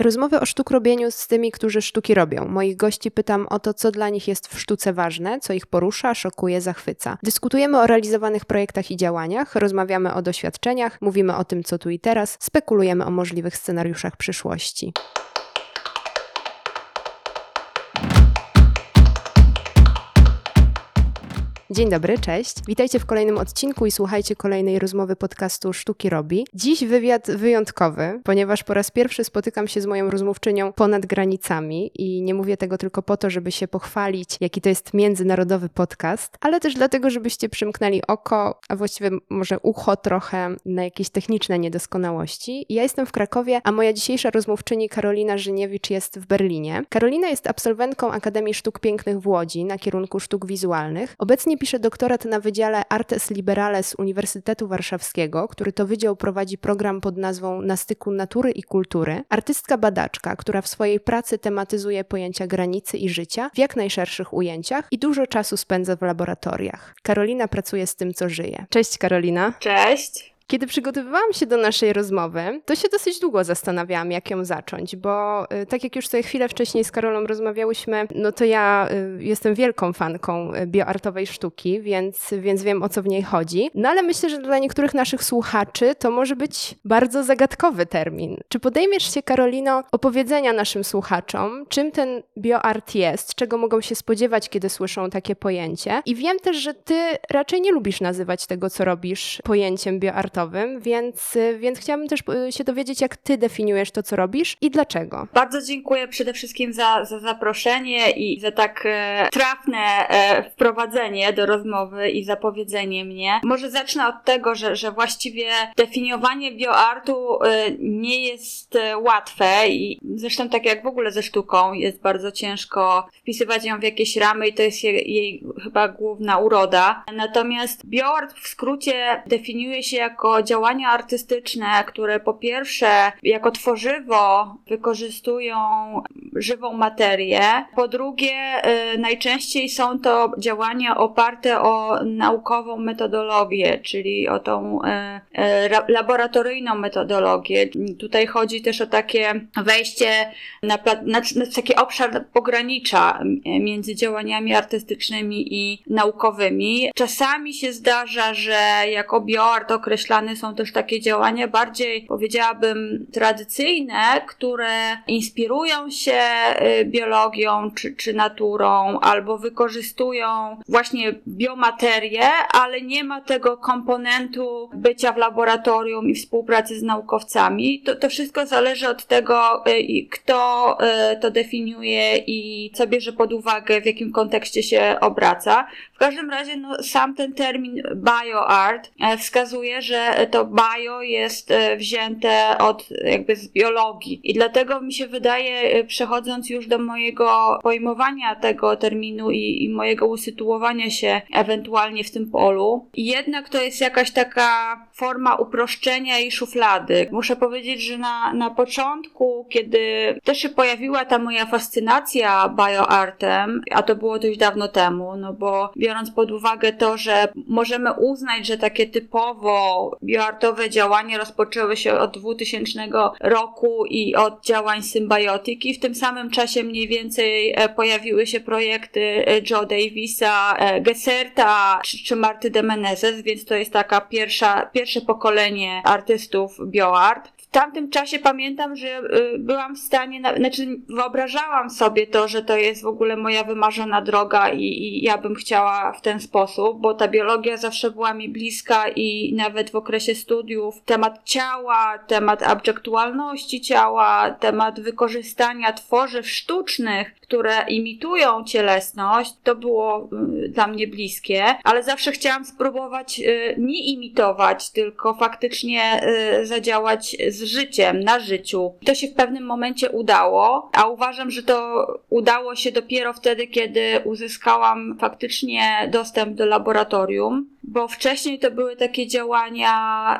Rozmowy o sztuk robieniu z tymi, którzy sztuki robią. Moich gości pytam o to, co dla nich jest w sztuce ważne, co ich porusza, szokuje, zachwyca. Dyskutujemy o realizowanych projektach i działaniach, rozmawiamy o doświadczeniach, mówimy o tym, co tu i teraz, spekulujemy o możliwych scenariuszach przyszłości. Dzień dobry, cześć. Witajcie w kolejnym odcinku i słuchajcie kolejnej rozmowy podcastu Sztuki Robi. Dziś wywiad wyjątkowy, ponieważ po raz pierwszy spotykam się z moją rozmówczynią ponad granicami i nie mówię tego tylko po to, żeby się pochwalić, jaki to jest międzynarodowy podcast, ale też dlatego, żebyście przymknęli oko, a właściwie może ucho trochę na jakieś techniczne niedoskonałości. Ja jestem w Krakowie, a moja dzisiejsza rozmówczyni Karolina Żyniewicz jest w Berlinie. Karolina jest absolwentką Akademii Sztuk Pięknych w Łodzi na kierunku sztuk wizualnych. Obecnie pisze doktorat na Wydziale Artes Liberales Uniwersytetu Warszawskiego, który to wydział prowadzi program pod nazwą Na styku natury i kultury. Artystka badaczka, która w swojej pracy tematyzuje pojęcia granicy i życia w jak najszerszych ujęciach i dużo czasu spędza w laboratoriach. Karolina pracuje z tym, co żyje. Cześć Karolina. Cześć. Kiedy przygotowywałam się do naszej rozmowy, to się dosyć długo zastanawiałam, jak ją zacząć, bo y, tak jak już sobie chwilę wcześniej z Karolą rozmawiałyśmy, no to ja y, jestem wielką fanką y, bioartowej sztuki, więc, więc wiem o co w niej chodzi. No ale myślę, że dla niektórych naszych słuchaczy to może być bardzo zagadkowy termin. Czy podejmiesz się, Karolino, opowiedzenia naszym słuchaczom, czym ten bioart jest, czego mogą się spodziewać, kiedy słyszą takie pojęcie? I wiem też, że ty raczej nie lubisz nazywać tego, co robisz, pojęciem bioartowym więc, więc chciałabym też e, się dowiedzieć, jak ty definiujesz to, co robisz i dlaczego. Bardzo dziękuję przede wszystkim za, za zaproszenie i za tak e, trafne e, wprowadzenie do rozmowy i zapowiedzenie mnie. Może zacznę od tego, że, że właściwie definiowanie bioartu e, nie jest e, łatwe i zresztą tak jak w ogóle ze sztuką jest bardzo ciężko wpisywać ją w jakieś ramy i to jest jej, jej chyba główna uroda. Natomiast bioart w skrócie definiuje się jako jako działania artystyczne, które po pierwsze jako tworzywo wykorzystują żywą materię, po drugie y, najczęściej są to działania oparte o naukową metodologię, czyli o tą y, y, laboratoryjną metodologię. Tutaj chodzi też o takie wejście na, na, na taki obszar pogranicza między działaniami artystycznymi i naukowymi. Czasami się zdarza, że jako bioart są też takie działania bardziej, powiedziałabym, tradycyjne, które inspirują się y, biologią czy, czy naturą, albo wykorzystują właśnie biomaterię, ale nie ma tego komponentu bycia w laboratorium i współpracy z naukowcami. To, to wszystko zależy od tego, y, kto y, to definiuje i co bierze pod uwagę, w jakim kontekście się obraca. W każdym razie no, sam ten termin bioart e, wskazuje, że to bio jest e, wzięte od jakby z biologii i dlatego mi się wydaje, e, przechodząc już do mojego pojmowania tego terminu i, i mojego usytuowania się ewentualnie w tym polu, jednak to jest jakaś taka forma uproszczenia i szuflady. Muszę powiedzieć, że na, na początku, kiedy też się pojawiła ta moja fascynacja bioartem, a to było dość dawno temu, no bo biorąc pod uwagę to, że możemy uznać, że takie typowo bioartowe działania rozpoczęły się od 2000 roku i od działań symbiotyki. W tym samym czasie mniej więcej e, pojawiły się projekty e, Joe Davisa, e, Gesserta czy, czy Marty de Menezes, więc to jest taka pierwsza, pierwsze pokolenie artystów bioart w tamtym czasie pamiętam, że byłam w stanie, znaczy wyobrażałam sobie to, że to jest w ogóle moja wymarzona droga i, i ja bym chciała w ten sposób, bo ta biologia zawsze była mi bliska i nawet w okresie studiów temat ciała, temat abjektualności ciała, temat wykorzystania tworzyw sztucznych, które imitują cielesność, to było y, dla mnie bliskie, ale zawsze chciałam spróbować y, nie imitować, tylko faktycznie zadziałać z życiem, na życiu. To się w pewnym momencie udało, a uważam, że to udało się dopiero wtedy, kiedy uzyskałam faktycznie dostęp do laboratorium bo wcześniej to były takie działania,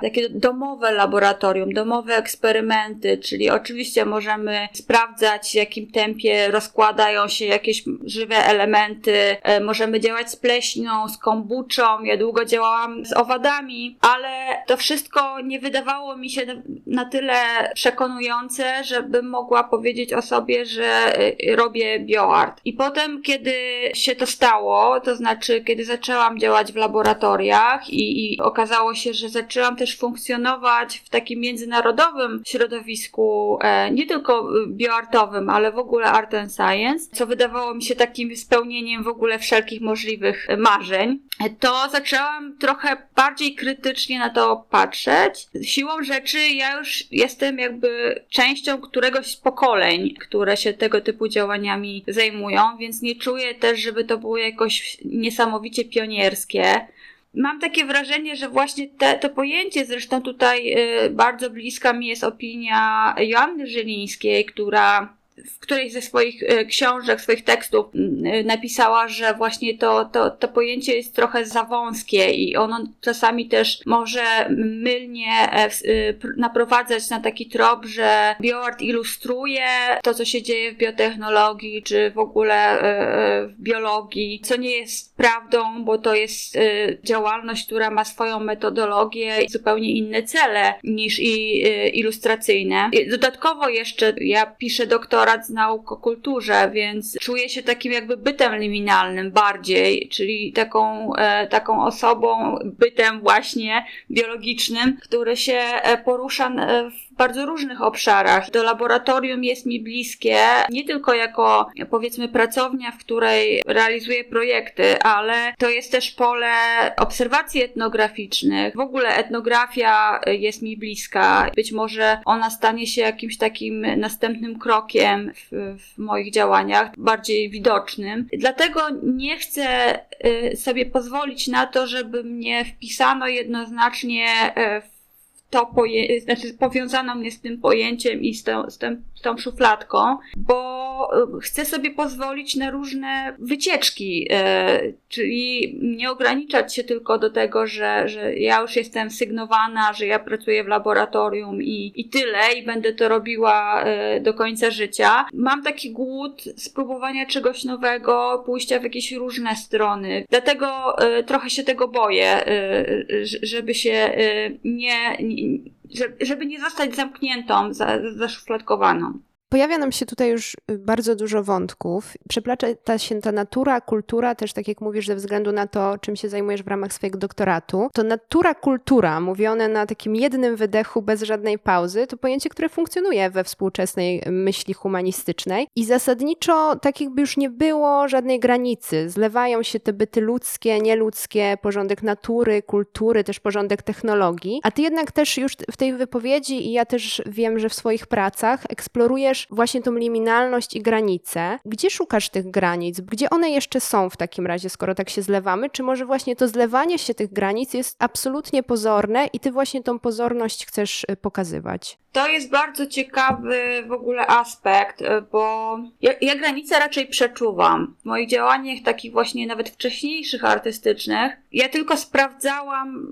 takie domowe laboratorium, domowe eksperymenty, czyli oczywiście możemy sprawdzać, w jakim tempie rozkładają się jakieś żywe elementy, e, możemy działać z pleśnią, z kombuczą, ja długo działałam z owadami, ale to wszystko nie wydawało mi się na tyle przekonujące, żebym mogła powiedzieć o sobie, że e, robię bioart. I potem, kiedy się to stało, to znaczy, kiedy zaczęłam działać w laboratoriach i, i okazało się, że zaczęłam też funkcjonować w takim międzynarodowym środowisku, e, nie tylko bioartowym, ale w ogóle art and science, co wydawało mi się takim spełnieniem w ogóle wszelkich możliwych marzeń, to zaczęłam trochę bardziej krytycznie na to patrzeć. Siłą rzeczy ja już jestem jakby częścią któregoś z pokoleń, które się tego typu działaniami zajmują, więc nie czuję też, żeby to było jakoś niesamowicie pionierskie. Mam takie wrażenie, że właśnie te, to pojęcie, zresztą tutaj y, bardzo bliska mi jest opinia Joanny Żylińskiej, która w którejś ze swoich e, książek, swoich tekstów e, napisała, że właśnie to, to, to pojęcie jest trochę za wąskie i ono czasami też może mylnie e, naprowadzać na taki trop, że bioart ilustruje to, co się dzieje w biotechnologii, czy w ogóle w biologii, co nie jest prawdą, bo to jest działalność, która ma swoją metodologię i zupełnie inne cele niż i ilustracyjne. Dodatkowo jeszcze ja piszę doktora doktorat z nauk o kulturze, więc czuję się takim jakby bytem liminalnym bardziej, czyli taką, e, taką osobą, bytem właśnie biologicznym, który się e, porusza e, w bardzo różnych obszarach. To laboratorium jest mi bliskie, nie tylko jako powiedzmy pracownia, w której realizuję projekty, ale to jest też pole obserwacji etnograficznych. W ogóle etnografia jest mi bliska. Być może ona stanie się jakimś takim następnym krokiem w, w moich działaniach, bardziej widocznym. Dlatego nie chcę y, sobie pozwolić na to, żeby mnie wpisano jednoznacznie y, w to poje, znaczy powiązano mnie z tym pojęciem i z z, z tą szufladką, bo e, chcę sobie pozwolić na różne wycieczki, e, czyli nie ograniczać się tylko do tego, że, że ja już jestem sygnowana, że ja pracuję w laboratorium i, i tyle, i będę to robiła e, do końca życia. Mam taki głód spróbowania czegoś nowego, pójścia w jakieś różne strony. Dlatego trochę się tego boję, żeby się nie, żeby nie zostać zamkniętą, zaszufladkowaną. Pojawia nam się tutaj już y, bardzo dużo wątków. Przeplata się ta natura, kultura, też tak jak mówisz, ze względu na to, czym się zajmujesz w ramach swojego doktoratu. To natura, kultura, mówione na takim jednym wydechu, bez żadnej pauzy, to pojęcie, które funkcjonuje we współczesnej myśli humanistycznej. I zasadniczo, tak jakby już nie było żadnej granicy. Zlewają się te byty ludzkie, nieludzkie, porządek natury, kultury, też porządek technologii. A ty jednak też już w tej wypowiedzi, i ja też wiem, że w swoich pracach eksplorujesz właśnie tą liminalność i granice. Gdzie szukasz tych granic? Gdzie one jeszcze są w takim razie, skoro tak się zlewamy? Czy może właśnie to zlewanie się tych granic jest absolutnie pozorne i ty właśnie tą pozorność chcesz y, pokazywać? To jest bardzo ciekawy w ogóle aspekt, y, bo ja, ja granice raczej przeczuwam. W moich działaniach takich właśnie nawet wcześniejszych artystycznych, ja tylko sprawdzałam,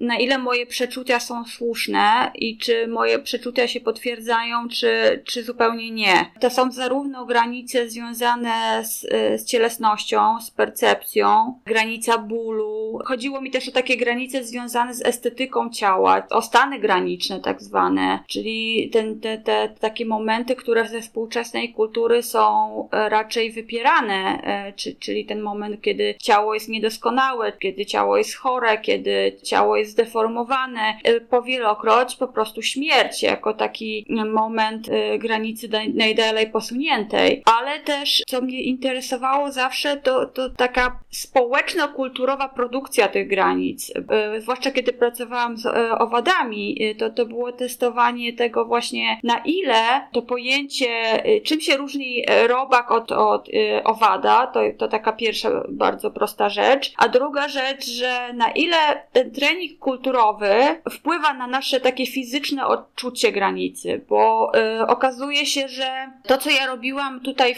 na ile moje przeczucia są słuszne i czy moje przeczucia się potwierdzają, czy, czy zupełnie nie. To są zarówno granice związane z, z cielesnością, z percepcją, granica bólu. Chodziło mi też o takie granice związane z estetyką ciała, o stany graniczne tak zwane, czyli ten, te, te takie momenty, które ze współczesnej kultury są e, raczej wypierane, e, czyli ten moment, kiedy ciało jest niedoskonałe, kiedy ciało jest chore, kiedy ciało jest zdeformowane, e, powielokroć po prostu śmierć jako taki moment granicy najdalej posuniętej, ale też co mnie interesowało zawsze to, to taka społeczno-kulturowa produkcja tych granic, zwłaszcza kiedy pracowałam z owadami, to to było testowanie zrozumienie tego właśnie, na ile to pojęcie, y, czym się różni robak od, od owada, to, to taka pierwsza bardzo prosta rzecz. A druga rzecz, że na ile ten trening kulturowy wpływa na nasze takie fizyczne odczucie granicy, bo y, okazuje się, że to, co ja robiłam tutaj,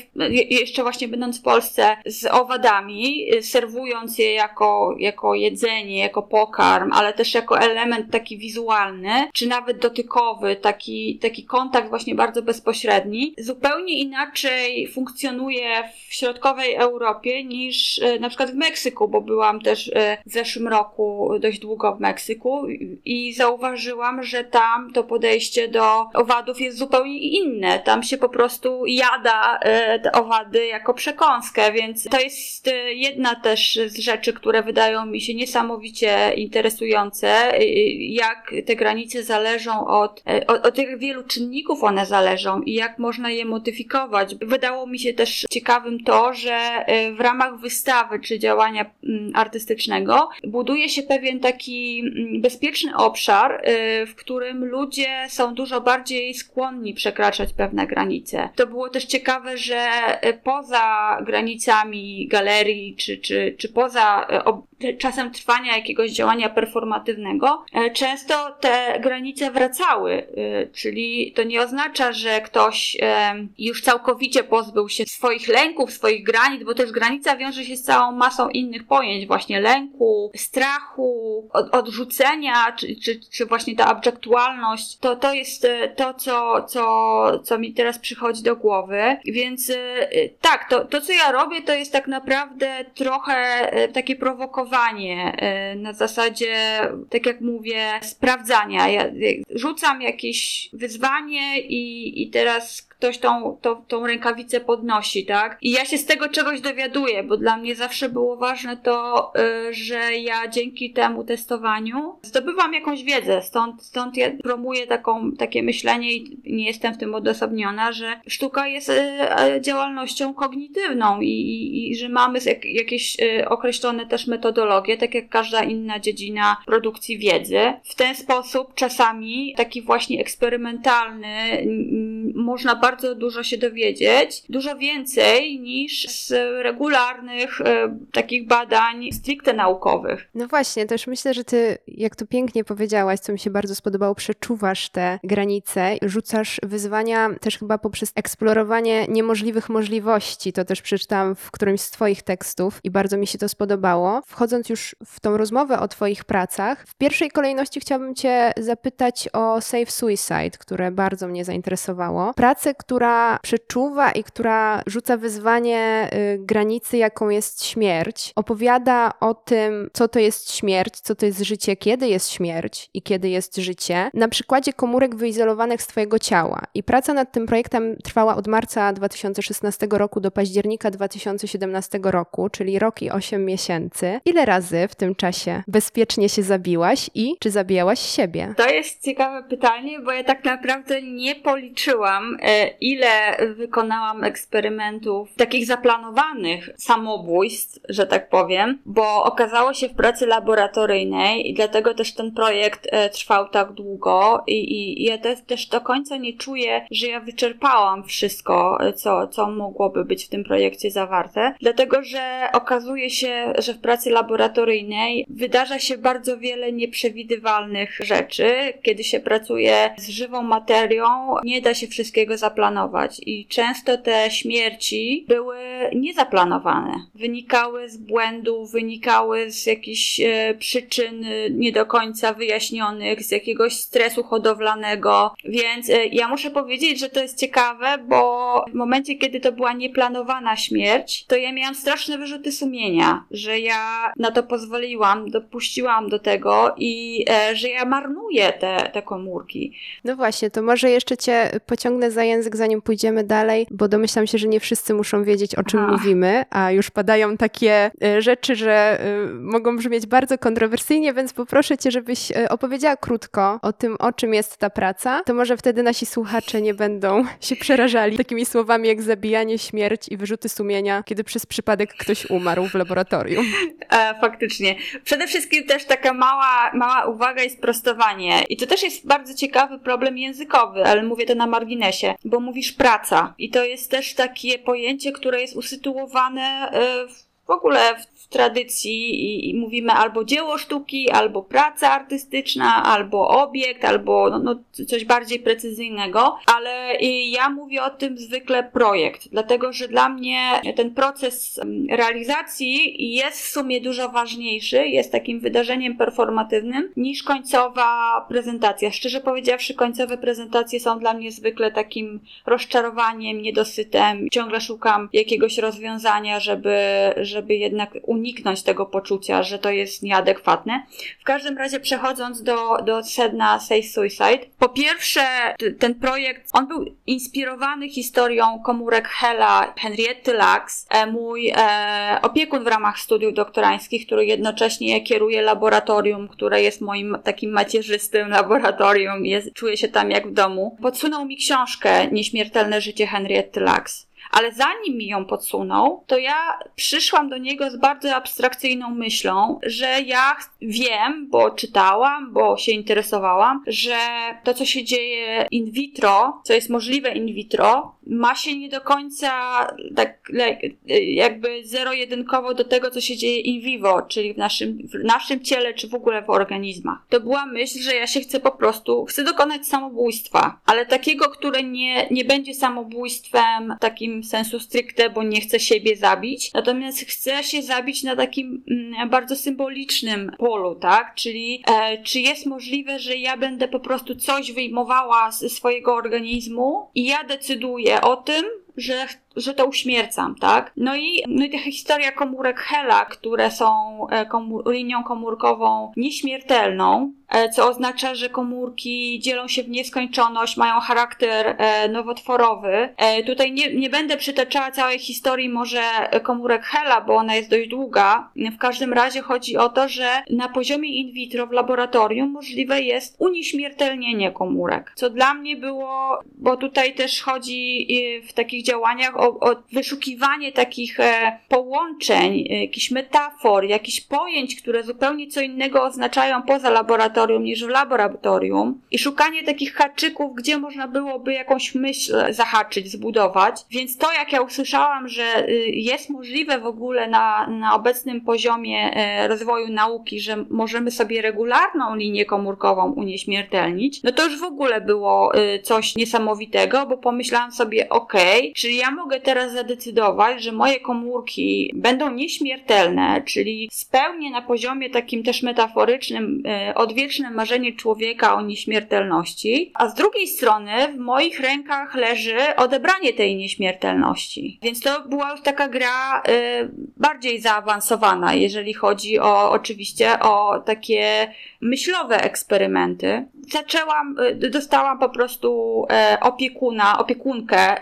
jeszcze właśnie będąc w Polsce, z owadami, y, serwując je jako, jako jedzenie, jako pokarm, ale też jako element taki wizualny, czy nawet dotykowy, taki, taki kontakt właśnie bardzo bezpośredni, zupełnie inaczej funkcjonuje w środkowej Europie niż y, na przykład w Meksyku, bo byłam też y, w zeszłym roku dość długo w Meksyku i zauważyłam, że tam to podejście do owadów jest zupełnie inne. Tam się po prostu jada te owady jako przekąskę, więc to jest jedna też z rzeczy, które wydają mi się niesamowicie interesujące, jak te granice zależą od, od, od tych wielu czynników one zależą i jak można je modyfikować. Wydało mi się też ciekawym to, że w ramach wystawy czy działania mm, artystycznego buduje się pewien taki mm, bezpieczny obszar, w którym ludzie są dużo bardziej skłonni przekraczać pewne granice. To było też ciekawe, że poza granicami galerii czy, czy, czy poza czasem trwania jakiegoś działania performatywnego, e, często te granice wracały, e, czyli to nie oznacza, że ktoś już całkowicie pozbył się swoich lęków, swoich granic, bo też granica wiąże się z całą masą innych pojęć, właśnie lęku, strachu, od, odrzucenia, czy, czy, czy właśnie ta abjektualność. To, to jest to, co, co, co mi teraz przychodzi do głowy. Więc tak, to, to co ja robię, to jest tak naprawdę trochę takie prowokowanie na zasadzie, tak jak mówię, sprawdzania. Ja rzucam jakieś wyzwanie i, i teraz ktoś tą, tą, tą rękawicę podnosi, tak? I ja się z tego czegoś dowiaduję, bo dla mnie zawsze było ważne to, y, że ja dzięki temu testowaniu zdobywam jakąś wiedzę, stąd, stąd ja promuję taką, takie myślenie i nie jestem w tym odosobniona, że sztuka jest y, działalnością kognitywną i, i, i że mamy jak, jakieś y, określone też metodologie, tak jak każda inna dziedzina produkcji wiedzy. W ten sposób czasami taki właśnie eksperymentalny można bardzo dużo się dowiedzieć, dużo więcej niż z regularnych e, takich badań stricte naukowych. No właśnie, też myślę, że ty, jak to pięknie powiedziałaś, co mi się bardzo spodobało, przeczuwasz te granice, rzucasz wyzwania też chyba poprzez eksplorowanie niemożliwych możliwości. To też przeczytałam w którymś z twoich tekstów i bardzo mi się to spodobało. Wchodząc już w tą rozmowę o twoich pracach, w pierwszej kolejności chciałabym cię zapytać o Safe Suicide, które bardzo mnie zainteresowało. Pracę, która przeczuwa i która rzuca wyzwanie y, granicy, jaką jest śmierć. Opowiada o tym, co to jest śmierć, co to jest życie, kiedy jest śmierć i kiedy jest życie, na przykładzie komórek wyizolowanych z Twojego ciała. I praca nad tym projektem trwała od marca 2016 roku do października 2017 roku, czyli rok i 8 miesięcy. Ile razy w tym czasie bezpiecznie się zabiłaś i czy zabijałaś siebie? To jest ciekawe pytanie, bo ja tak naprawdę nie policzyłam, e, ile wykonałam eksperymentów takich zaplanowanych samobójstw, że tak powiem, bo okazało się w pracy laboratoryjnej i dlatego też ten projekt e, trwał tak długo i, i ja też, też do końca nie czuję, że ja wyczerpałam wszystko, e, co, co mogłoby być w tym projekcie zawarte, dlatego że okazuje się, że w pracy laboratoryjnej wydarza się bardzo wiele nieprzewidywalnych rzeczy. Kiedy się pracuje z żywą materią, nie da się zaplanować zaplanować i często te śmierci były niezaplanowane. Wynikały z błędów, wynikały z jakichś e, przyczyn nie do końca wyjaśnionych, z jakiegoś stresu hodowlanego. Więc e, ja muszę powiedzieć, że to jest ciekawe, bo w momencie, kiedy to była nieplanowana śmierć, to ja miałam straszne wyrzuty sumienia, że ja na to pozwoliłam, dopuściłam do tego i e, że ja marnuję te, te komórki. No właśnie, to może jeszcze cię pociągnę pociągnę za język, zanim pójdziemy dalej, bo domyślam się, że nie wszyscy muszą wiedzieć, o czym mówimy, a już padają takie y, rzeczy, że y, mogą brzmieć bardzo kontrowersyjnie, więc poproszę cię, żebyś y, opowiedziała krótko o tym, o czym jest ta praca. To może wtedy nasi słuchacze nie będą się przerażali takimi słowami jak zabijanie, śmierć i wyrzuty sumienia, kiedy przez przypadek ktoś umarł w laboratorium. E, faktycznie. Przede wszystkim też taka mała, mała uwaga i sprostowanie. I to też jest bardzo ciekawy problem językowy, ale mówię to na marginesie, bo mówisz praca. I to jest też takie pojęcie, które jest usytuowane e, w ogóle w tradycji i, i, mówimy albo dzieło sztuki, albo praca artystyczna, albo obiekt, albo no, no, coś bardziej precyzyjnego, ale ja mówię o tym zwykle projekt, dlatego że dla mnie ten proces realizacji jest w sumie dużo ważniejszy, jest takim wydarzeniem performatywnym niż końcowa prezentacja. Szczerze powiedziawszy, końcowe prezentacje są dla mnie zwykle takim rozczarowaniem, niedosytem. Ciągle szukam jakiegoś rozwiązania, żeby, żeby jednak uniknąć tego poczucia, że to jest nieadekwatne. W każdym razie przechodząc do, do sedna Say Suicide. Po pierwsze, ten projekt, on był inspirowany historią komórek Hela Henriette Lacks, e, mój e, opiekun w ramach studiów doktorańskich, który jednocześnie kieruje laboratorium, które jest moim takim macierzystym laboratorium, jest, czuję się tam jak w domu. Podsunął mi książkę Nieśmiertelne życie Henriette Lacks. Ale zanim mi ją podsunął, to ja przyszłam do niego z bardzo abstrakcyjną myślą, że ja wiem, bo czytałam, bo się interesowałam, że to, co się dzieje in vitro, co jest możliwe in vitro, ma się nie do końca tak jakby zero-jedynkowo do tego, co się dzieje in vivo, czyli w naszym, w naszym ciele, czy w ogóle w organizmach. To była myśl, że ja się chcę po prostu, chcę dokonać samobójstwa, ale takiego, które nie, nie będzie samobójstwem takim sensu stricte, bo nie chcę siebie zabić, natomiast chcę się zabić na takim mm, bardzo symbolicznym polu, tak? Czyli e, czy jest możliwe, że ja będę po prostu coś wyjmowała ze swojego organizmu i ja decyduję o tym, że że to uśmiercam, tak? No i, no i ta historia komórek Hela, które są e, komór, linią komórkową nieśmiertelną, e, co oznacza, że komórki dzielą się w nieskończoność, mają charakter e, nowotworowy. Tutaj nie, nie będę przytaczała całej historii może komórek Hela, bo ona jest dość długa. W każdym razie chodzi o to, że na poziomie in vitro w laboratorium możliwe jest unieśmiertelnienie komórek, co dla mnie było, bo tutaj też chodzi w takich działaniach o, o wyszukiwanie takich e, połączeń, e, jakichś metafor, jakichś pojęć, które zupełnie co innego oznaczają poza laboratorium niż w laboratorium i szukanie takich haczyków, gdzie można byłoby jakąś myśl zahaczyć, zbudować. Więc to, jak ja usłyszałam, że y, jest możliwe w ogóle na, na obecnym poziomie e, rozwoju nauki, że możemy sobie regularną linię komórkową unieśmiertelnić, no to już w ogóle było y, coś niesamowitego, bo pomyślałam sobie, okay, czyli ja mogę teraz zadecydować, że moje komórki będą nieśmiertelne, czyli spełnię na poziomie takim też metaforycznym e, odwieczne marzenie człowieka o nieśmiertelności, a z drugiej strony w moich rękach leży odebranie tej nieśmiertelności. Więc to była już taka gra e, bardziej zaawansowana, jeżeli chodzi o oczywiście o takie myślowe eksperymenty. Zaczęłam, e, dostałam po prostu opiekuna, opiekunkę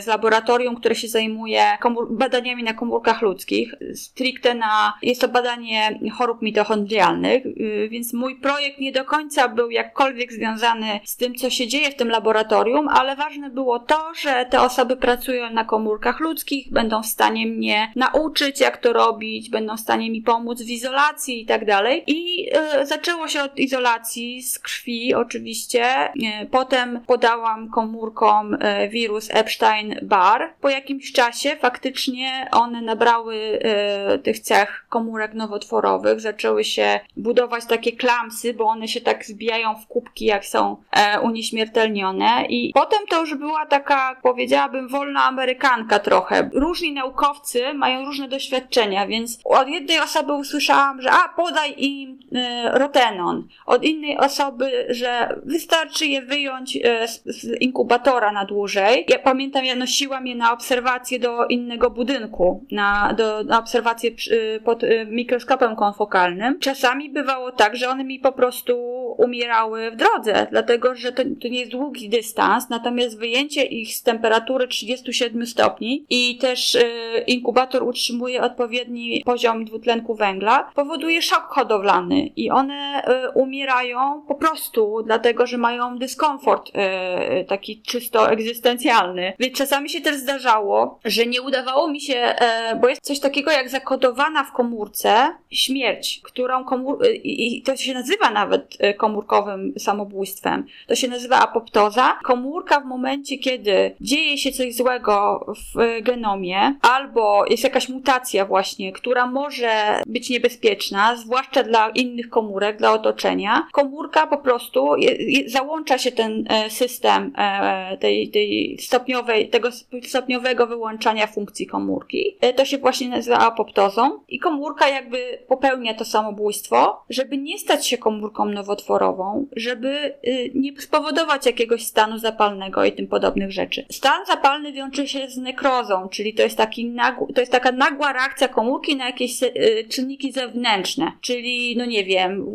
z laboratorium które się zajmuje badaniami na komórkach ludzkich. Stricte na, jest to badanie chorób mitochondrialnych, y, więc mój projekt nie do końca był jakkolwiek związany z tym, co się dzieje w tym laboratorium, ale ważne było to, że te osoby pracują na komórkach ludzkich, będą w stanie mnie nauczyć, jak to robić, będą w stanie mi pomóc w izolacji i tak dalej. I y, zaczęło się od izolacji z krwi, oczywiście. Y, potem podałam komórkom wirus Epstein-Barr, po jakimś czasie faktycznie one nabrały e, tych cech komórek nowotworowych, zaczęły się budować takie klamsy, bo one się tak zbijają w kubki, jak są e, unieśmiertelnione. I potem to już była taka, powiedziałabym, wolna amerykanka trochę. Różni naukowcy mają różne doświadczenia, więc od jednej osoby usłyszałam, że a, podaj im e, Od innej osoby, że wystarczy je wyjąć e, z, inkubatora na dłużej. Ja pamiętam, ja nosiłam je na obserwację do innego budynku, na, do, na obserwację przy, pod y, mikroskopem konfokalnym. Czasami bywało tak, że one mi po prostu umierały w drodze, dlatego że to, to nie jest długi dystans, natomiast wyjęcie ich z temperatury 37 stopni i też inkubator utrzymuje odpowiedni poziom dwutlenku węgla, powoduje szok hodowlany i one y, umierają po prostu dlatego, że mają dyskomfort y, taki czysto egzystencjalny. Więc czasami się też zdarzało, że nie udawało mi się, e, bo jest coś takiego jak zakodowana w komórce śmierć, którą komór... i to się nazywa nawet komórkowym samobójstwem. To się nazywa apoptoza. Komórka w momencie, kiedy dzieje się coś złego w genomie, albo jest jakaś mutacja właśnie, która może być niebezpieczna, zwłaszcza dla innych komórek, dla otoczenia, komórka po prostu je, je, załącza się ten e, system tej, tej stopniowej, tego stopniowego wyłączania funkcji komórki. To się właśnie nazywa apoptozą i komórka jakby popełnia to samobójstwo, żeby nie stać się komórką nowotworową, żeby y, nie spowodować jakiegoś stanu zapalnego i tym podobnych rzeczy. Stan zapalny wiąże się z nekrozą, czyli to jest, taki to jest taka nagła reakcja komórki na jakieś y, czynniki zewnętrzne, czyli no nie wiem,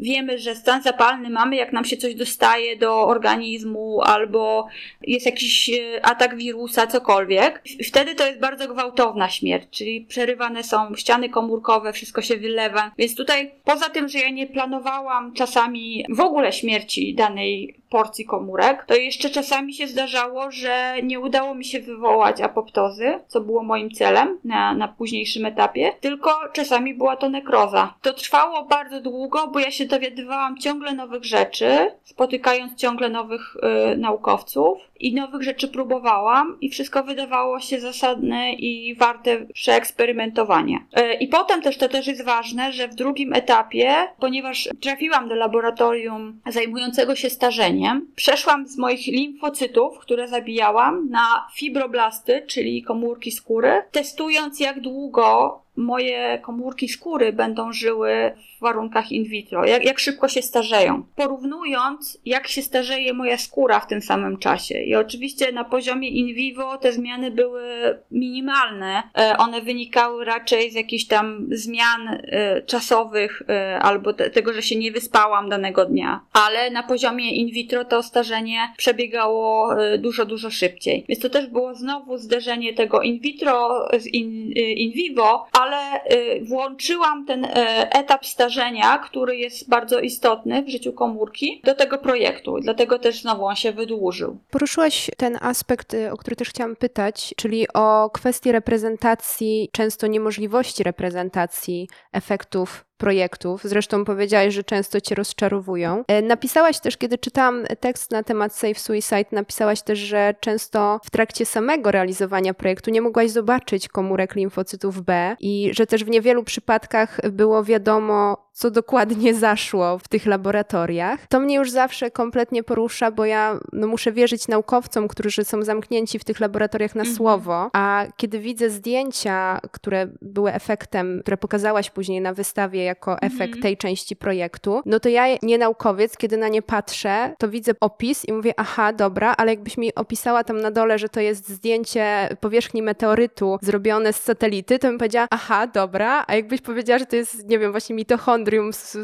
wiemy, że stan zapalny mamy, jak nam się coś dostaje do organizmu albo jest jakiś y, atak wirusa, cokolwiek. Wtedy to jest bardzo gwałtowna śmierć, czyli przerywane są ściany komórkowe, wszystko się wylewa. Więc tutaj, poza tym, że ja nie planowałam czasami w ogóle śmierci danej porcji komórek, to jeszcze czasami się zdarzało, że nie udało mi się wywołać apoptozy, co było moim celem na, na późniejszym etapie, tylko czasami była to nekroza. To trwało bardzo długo, bo ja się dowiadywałam ciągle nowych rzeczy, spotykając ciągle nowych y, naukowców i nowych rzeczy próbowałam i wszystko wydawało się zasadne i warte przeeksperymentowania. Y, I potem też to też jest ważne, że w drugim etapie, ponieważ trafiłam do laboratorium zajmującego się starzeniem, przeszłam z moich limfocytów, które zabijałam, na fibroblasty, czyli komórki skóry, testując jak długo moje komórki skóry będą żyły w warunkach in vitro, jak, jak szybko się starzeją. Porównując, jak się starzeje moja skóra w tym samym czasie. I oczywiście na poziomie in vivo te zmiany były minimalne. E, one wynikały raczej z jakichś tam zmian e, czasowych e, albo te, tego, że się nie wyspałam danego dnia. Ale na poziomie in vitro to starzenie przebiegało dużo, dużo szybciej. Więc to też było znowu zderzenie tego in vitro z in, in vivo, ale y, włączyłam ten y, etap starzenia, który jest bardzo istotny w życiu komórki, do tego projektu. Dlatego też znowu on się wydłużył. Poruszyłaś ten aspekt, y, o który też chciałam pytać, czyli o kwestię reprezentacji, często niemożliwości reprezentacji efektów projektów. Zresztą powiedziałaś, że często cię rozczarowują. E, napisałaś też, kiedy czytałam tekst na temat Safe Suicide, napisałaś też, że często w trakcie samego realizowania projektu nie mogłaś zobaczyć komórek limfocytów B i że też w niewielu przypadkach było wiadomo, co dokładnie zaszło w tych laboratoriach. To mnie już zawsze kompletnie porusza, bo ja no, muszę wierzyć naukowcom, którzy są zamknięci w tych laboratoriach na mhm. słowo, a kiedy widzę zdjęcia, które były efektem, które pokazałaś później na wystawie jako efekt mhm. tej części projektu, no to ja, nie naukowiec, kiedy na nie patrzę, to widzę opis i mówię, aha, dobra, ale jakbyś mi opisała tam na dole, że to jest zdjęcie powierzchni meteorytu zrobione z satelity, to bym powiedziała, aha, dobra, a jakbyś powiedziała, że to jest, nie wiem, właśnie mitochondria,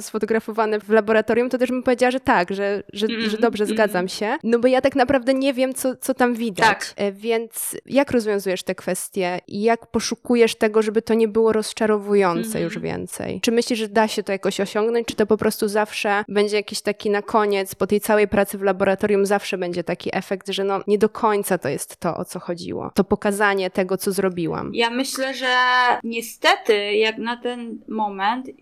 sfotografowane w laboratorium, to też bym powiedziała, że tak, że, że, mm, że dobrze, mm. zgadzam się. No bo ja tak naprawdę nie wiem, co, co tam widać. Tak. E, więc jak rozwiązujesz te kwestie i jak poszukujesz tego, żeby to nie było rozczarowujące mm. już więcej? Czy myślisz, że da się to jakoś osiągnąć, czy to po prostu zawsze będzie jakiś taki na koniec, po tej całej pracy w laboratorium zawsze będzie taki efekt, że no nie do końca to jest to, o co chodziło. To pokazanie tego, co zrobiłam. Ja myślę, że niestety, jak na ten moment, y,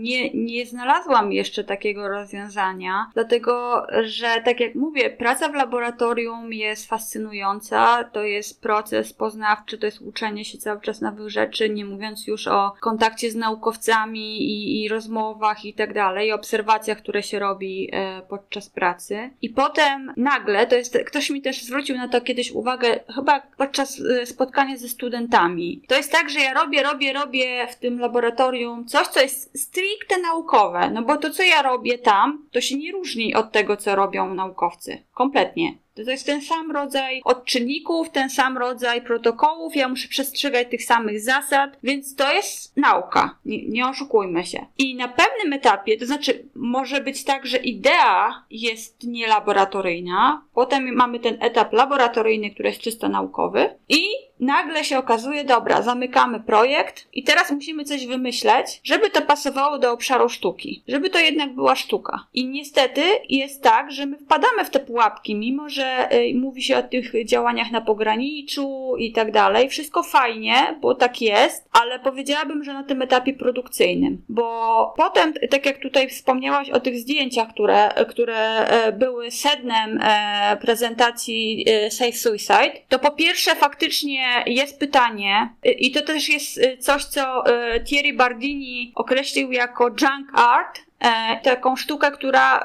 nie, nie znalazłam jeszcze takiego rozwiązania, dlatego że, tak jak mówię, praca w laboratorium jest fascynująca, to jest proces poznawczy, to jest uczenie się cały czas nowych rzeczy, nie mówiąc już o kontakcie z naukowcami i, i rozmowach i tak dalej, obserwacjach, które się robi e, podczas pracy. I potem nagle, to jest, ktoś mi też zwrócił na to kiedyś uwagę, chyba podczas e, spotkania ze studentami. To jest tak, że ja robię, robię, robię w tym laboratorium coś, co jest stricte stricte naukowe, no bo to, co ja robię tam, to się nie różni od tego, co robią naukowcy. Kompletnie. To jest ten sam rodzaj odczynników, ten sam rodzaj protokołów, ja muszę przestrzegać tych samych zasad, więc to jest nauka, nie, nie oszukujmy się. I na pewnym etapie, to znaczy może być tak, że idea jest nielaboratoryjna, potem mamy ten etap laboratoryjny, który jest czysto naukowy i nagle się okazuje, dobra, zamykamy projekt i teraz musimy coś wymyśleć, żeby to pasowało do obszaru sztuki, żeby to jednak była sztuka. I niestety jest tak, że my wpadamy w te pułapki, mimo że y, mówi się o tych działaniach na pograniczu i tak dalej. Wszystko fajnie, bo tak jest, ale powiedziałabym, że na tym etapie produkcyjnym, bo potem, tak jak tutaj wspomniałaś o tych zdjęciach, które, które e, były sednem e, prezentacji e, Safe Suicide, to po pierwsze faktycznie jest pytanie, i to też jest coś, co Thierry Bardini określił jako junk art, e, taką sztukę, która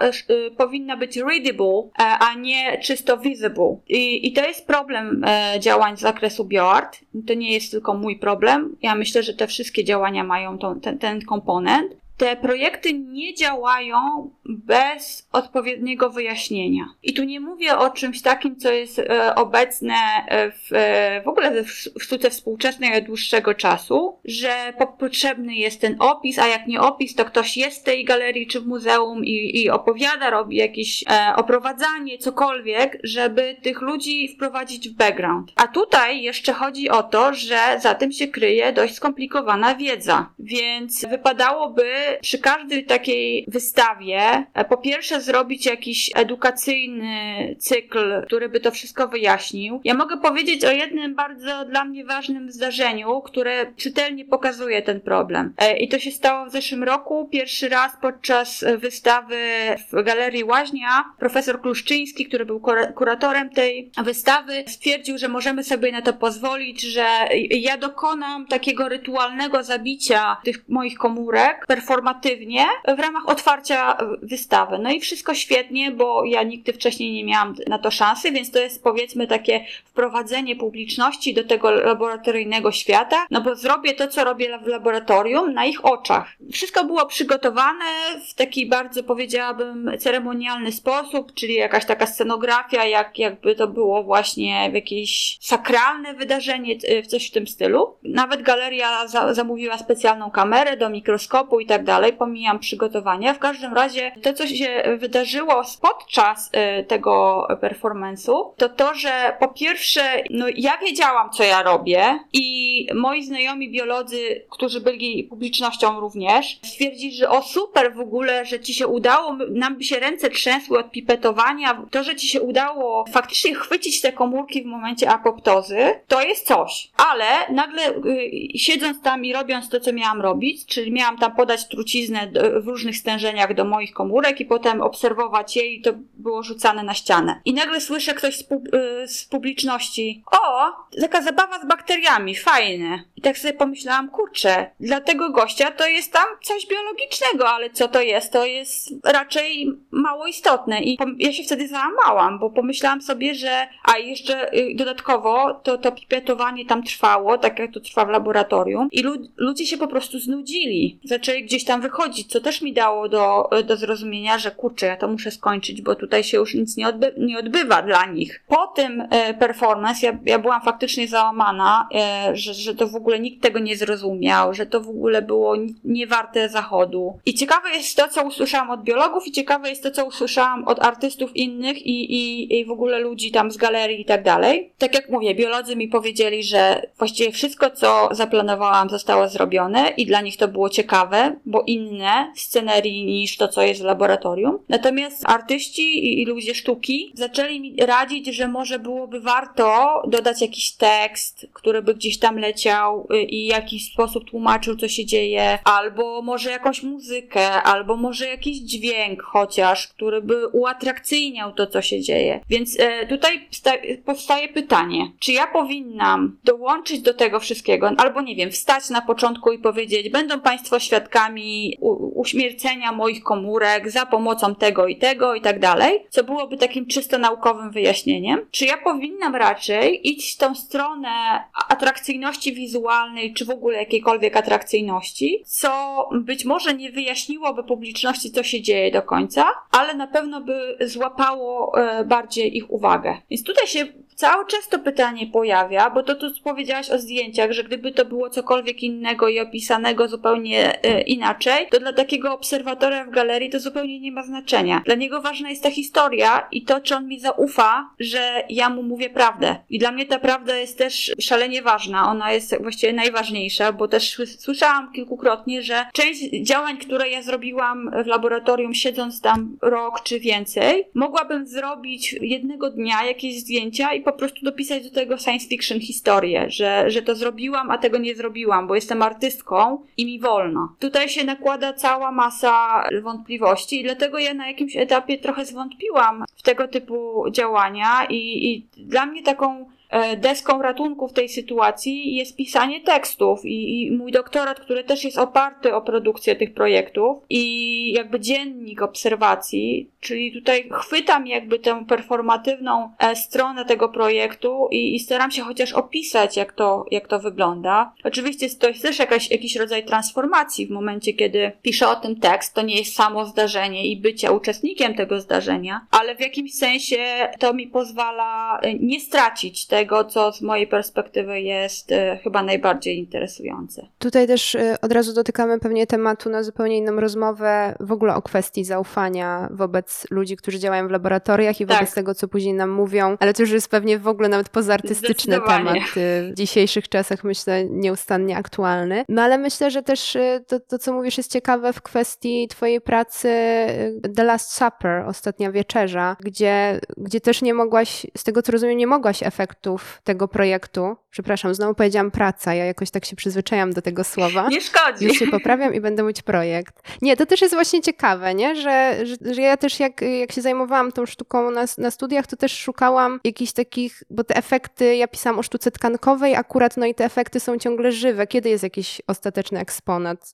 powinna być readable, e, a nie czysto visible. I, I to jest problem e, działań z zakresu bioart. To nie jest tylko mój problem. Ja myślę, że te wszystkie działania mają tą, ten, ten komponent te projekty nie działają bez odpowiedniego wyjaśnienia. I tu nie mówię o czymś takim, co jest e, obecne w, e, w ogóle w sztuce współczesnej od dłuższego czasu, że potrzebny jest ten opis, a jak nie opis, to ktoś jest w tej galerii czy w muzeum i, i opowiada, robi jakieś e, oprowadzanie, cokolwiek, żeby tych ludzi wprowadzić w background. A tutaj jeszcze chodzi o to, że za tym się kryje dość skomplikowana wiedza. Więc wypadałoby przy każdej takiej wystawie e, po pierwsze zrobić jakiś edukacyjny cykl, który by to wszystko wyjaśnił. Ja mogę powiedzieć o jednym bardzo dla mnie ważnym zdarzeniu, które czytelnie pokazuje ten problem. E, I to się stało w zeszłym roku. Pierwszy raz podczas wystawy w Galerii Łaźnia profesor Kluszczyński, który był kuratorem tej wystawy, stwierdził, że możemy sobie na to pozwolić, że ja dokonam takiego rytualnego zabicia tych moich komórek, performatywnie w ramach otwarcia wystawy. No i wszystko świetnie, bo ja nigdy wcześniej nie miałam na to szansy, więc to jest powiedzmy takie wprowadzenie publiczności do tego laboratoryjnego świata, no bo zrobię to, co robię w laboratorium na ich oczach. Wszystko było przygotowane w taki bardzo powiedziałabym ceremonialny sposób, czyli jakaś taka scenografia, jak, jakby to było właśnie jakieś sakralne wydarzenie, w coś w tym stylu. Nawet galeria za, zamówiła specjalną kamerę do mikroskopu i tak dalej, pomijam przygotowania. W każdym razie to, co się wydarzyło podczas y, tego performance'u, to to, że po pierwsze, no ja wiedziałam, co ja robię i moi znajomi biolodzy, którzy byli publicznością również, stwierdzili, że o super w ogóle, że ci się udało, nam by się ręce trzęsły od pipetowania, to, że ci się udało faktycznie chwycić te komórki w momencie apoptozy, to jest coś. Ale nagle y, siedząc tam i robiąc to, co miałam robić, czyli miałam tam podać truciznę w różnych stężeniach do moich komórek i potem obserwować je i to było rzucane na ścianę. I nagle słyszę ktoś z, pub y, z publiczności, o, taka zabawa z bakteriami, fajne. I tak sobie pomyślałam, kurczę, dla tego gościa to jest tam coś biologicznego, ale co to jest? To jest raczej mało istotne. I ja się wtedy załamałam, bo pomyślałam sobie, że a jeszcze y, dodatkowo to, to pipetowanie tam trwało, tak jak to trwa w laboratorium i ludzie się po prostu znudzili. Zaczęli gdzieś tam wychodzić, co też mi dało do, do zrozumienia, że kurczę, ja to muszę skończyć, bo tutaj się już nic nie, odby nie odbywa dla nich. Po tym e, performance ja, ja byłam faktycznie załamana, e, że, że to w ogóle nikt tego nie zrozumiał, że to w ogóle było niewarte zachodu. I ciekawe jest to, co usłyszałam od biologów i ciekawe jest to, co usłyszałam od artystów innych i, i, i w ogóle ludzi tam z galerii i tak dalej. Tak jak mówię, biolodzy mi powiedzieli, że właściwie wszystko, co zaplanowałam, zostało zrobione i dla nich to było ciekawe, bo inne scenerii niż to, co jest w laboratorium. Natomiast artyści i ludzie sztuki zaczęli mi radzić, że może byłoby warto dodać jakiś tekst, który by gdzieś tam leciał y, i w jakiś sposób tłumaczył, co się dzieje, albo może jakąś muzykę, albo może jakiś dźwięk chociaż, który by uatrakcyjniał to, co się dzieje. Więc e, tutaj powstaje pytanie, czy ja powinnam dołączyć do tego wszystkiego, albo nie wiem, wstać na początku i powiedzieć, będą Państwo świadkami uśmiercenia moich komórek za pomocą tego i tego i tak dalej, co byłoby takim czysto naukowym wyjaśnieniem. Czy ja powinnam raczej iść w tą stronę atrakcyjności wizualnej, czy w ogóle jakiejkolwiek atrakcyjności, co być może nie wyjaśniłoby publiczności, co się dzieje do końca, ale na pewno by złapało e, bardziej ich uwagę. Więc tutaj się cały czas to pytanie pojawia, bo to tu powiedziałaś o zdjęciach, że gdyby to było cokolwiek innego i opisanego zupełnie e, inaczej, to dla takiego obserwatora w galerii to zupełnie nie ma znaczenia. Dla niego ważna jest ta historia i to, czy on mi zaufa, że ja mu mówię prawdę. I dla mnie ta prawda jest też szalenie ważna. Ona jest właściwie najważniejsza, bo też słyszałam kilkukrotnie, że część działań, które ja zrobiłam w laboratorium, siedząc tam rok czy więcej, mogłabym zrobić jednego dnia jakieś zdjęcia i po prostu dopisać do tego science fiction historię, że, że to zrobiłam, a tego nie zrobiłam, bo jestem artystką i mi wolno. Tutaj się nakłada cała masa wątpliwości i dlatego ja na jakimś etapie trochę zwątpiłam w tego typu działania i, i dla mnie taką deską ratunku w tej sytuacji jest pisanie tekstów i, i, mój doktorat, który też jest oparty o produkcję tych projektów i jakby dziennik obserwacji, czyli tutaj chwytam jakby tę performatywną e, stronę tego projektu i, i staram się chociaż opisać, jak to, jak to wygląda. Oczywiście to jest też jakaś, jakiś rodzaj transformacji w momencie, kiedy piszę o tym tekst. To nie jest samo zdarzenie i bycie uczestnikiem tego zdarzenia, ale w jakimś sensie to mi pozwala e, nie stracić tego, tego, co z mojej perspektywy jest e, chyba najbardziej interesujące. Tutaj też e, od razu dotykamy pewnie tematu na zupełnie inną rozmowę, w ogóle o kwestii zaufania wobec ludzi, którzy działają w laboratoriach i wobec tak. tego, co później nam mówią, ale to już jest pewnie w ogóle nawet pozaartystyczny temat e, w dzisiejszych czasach, myślę, nieustannie aktualny. No ale myślę, że też to, to, co mówisz, jest ciekawe w kwestii twojej pracy The Last Supper, Ostatnia Wieczerza, gdzie, gdzie też nie mogłaś, z tego co rozumiem, nie mogłaś efektu tego projektu, przepraszam, znowu powiedziałam praca, ja jakoś tak się przyzwyczajam do tego słowa. Nie szkodzi. Już się poprawiam i będę mieć projekt. Nie, to też jest właśnie ciekawe, nie? Że, że, że ja też jak, jak się zajmowałam tą sztuką na, na studiach, to też szukałam jakichś takich, bo te efekty, ja pisałam o sztuce tkankowej akurat, no i te efekty są ciągle żywe. Kiedy jest jakiś ostateczny eksponat?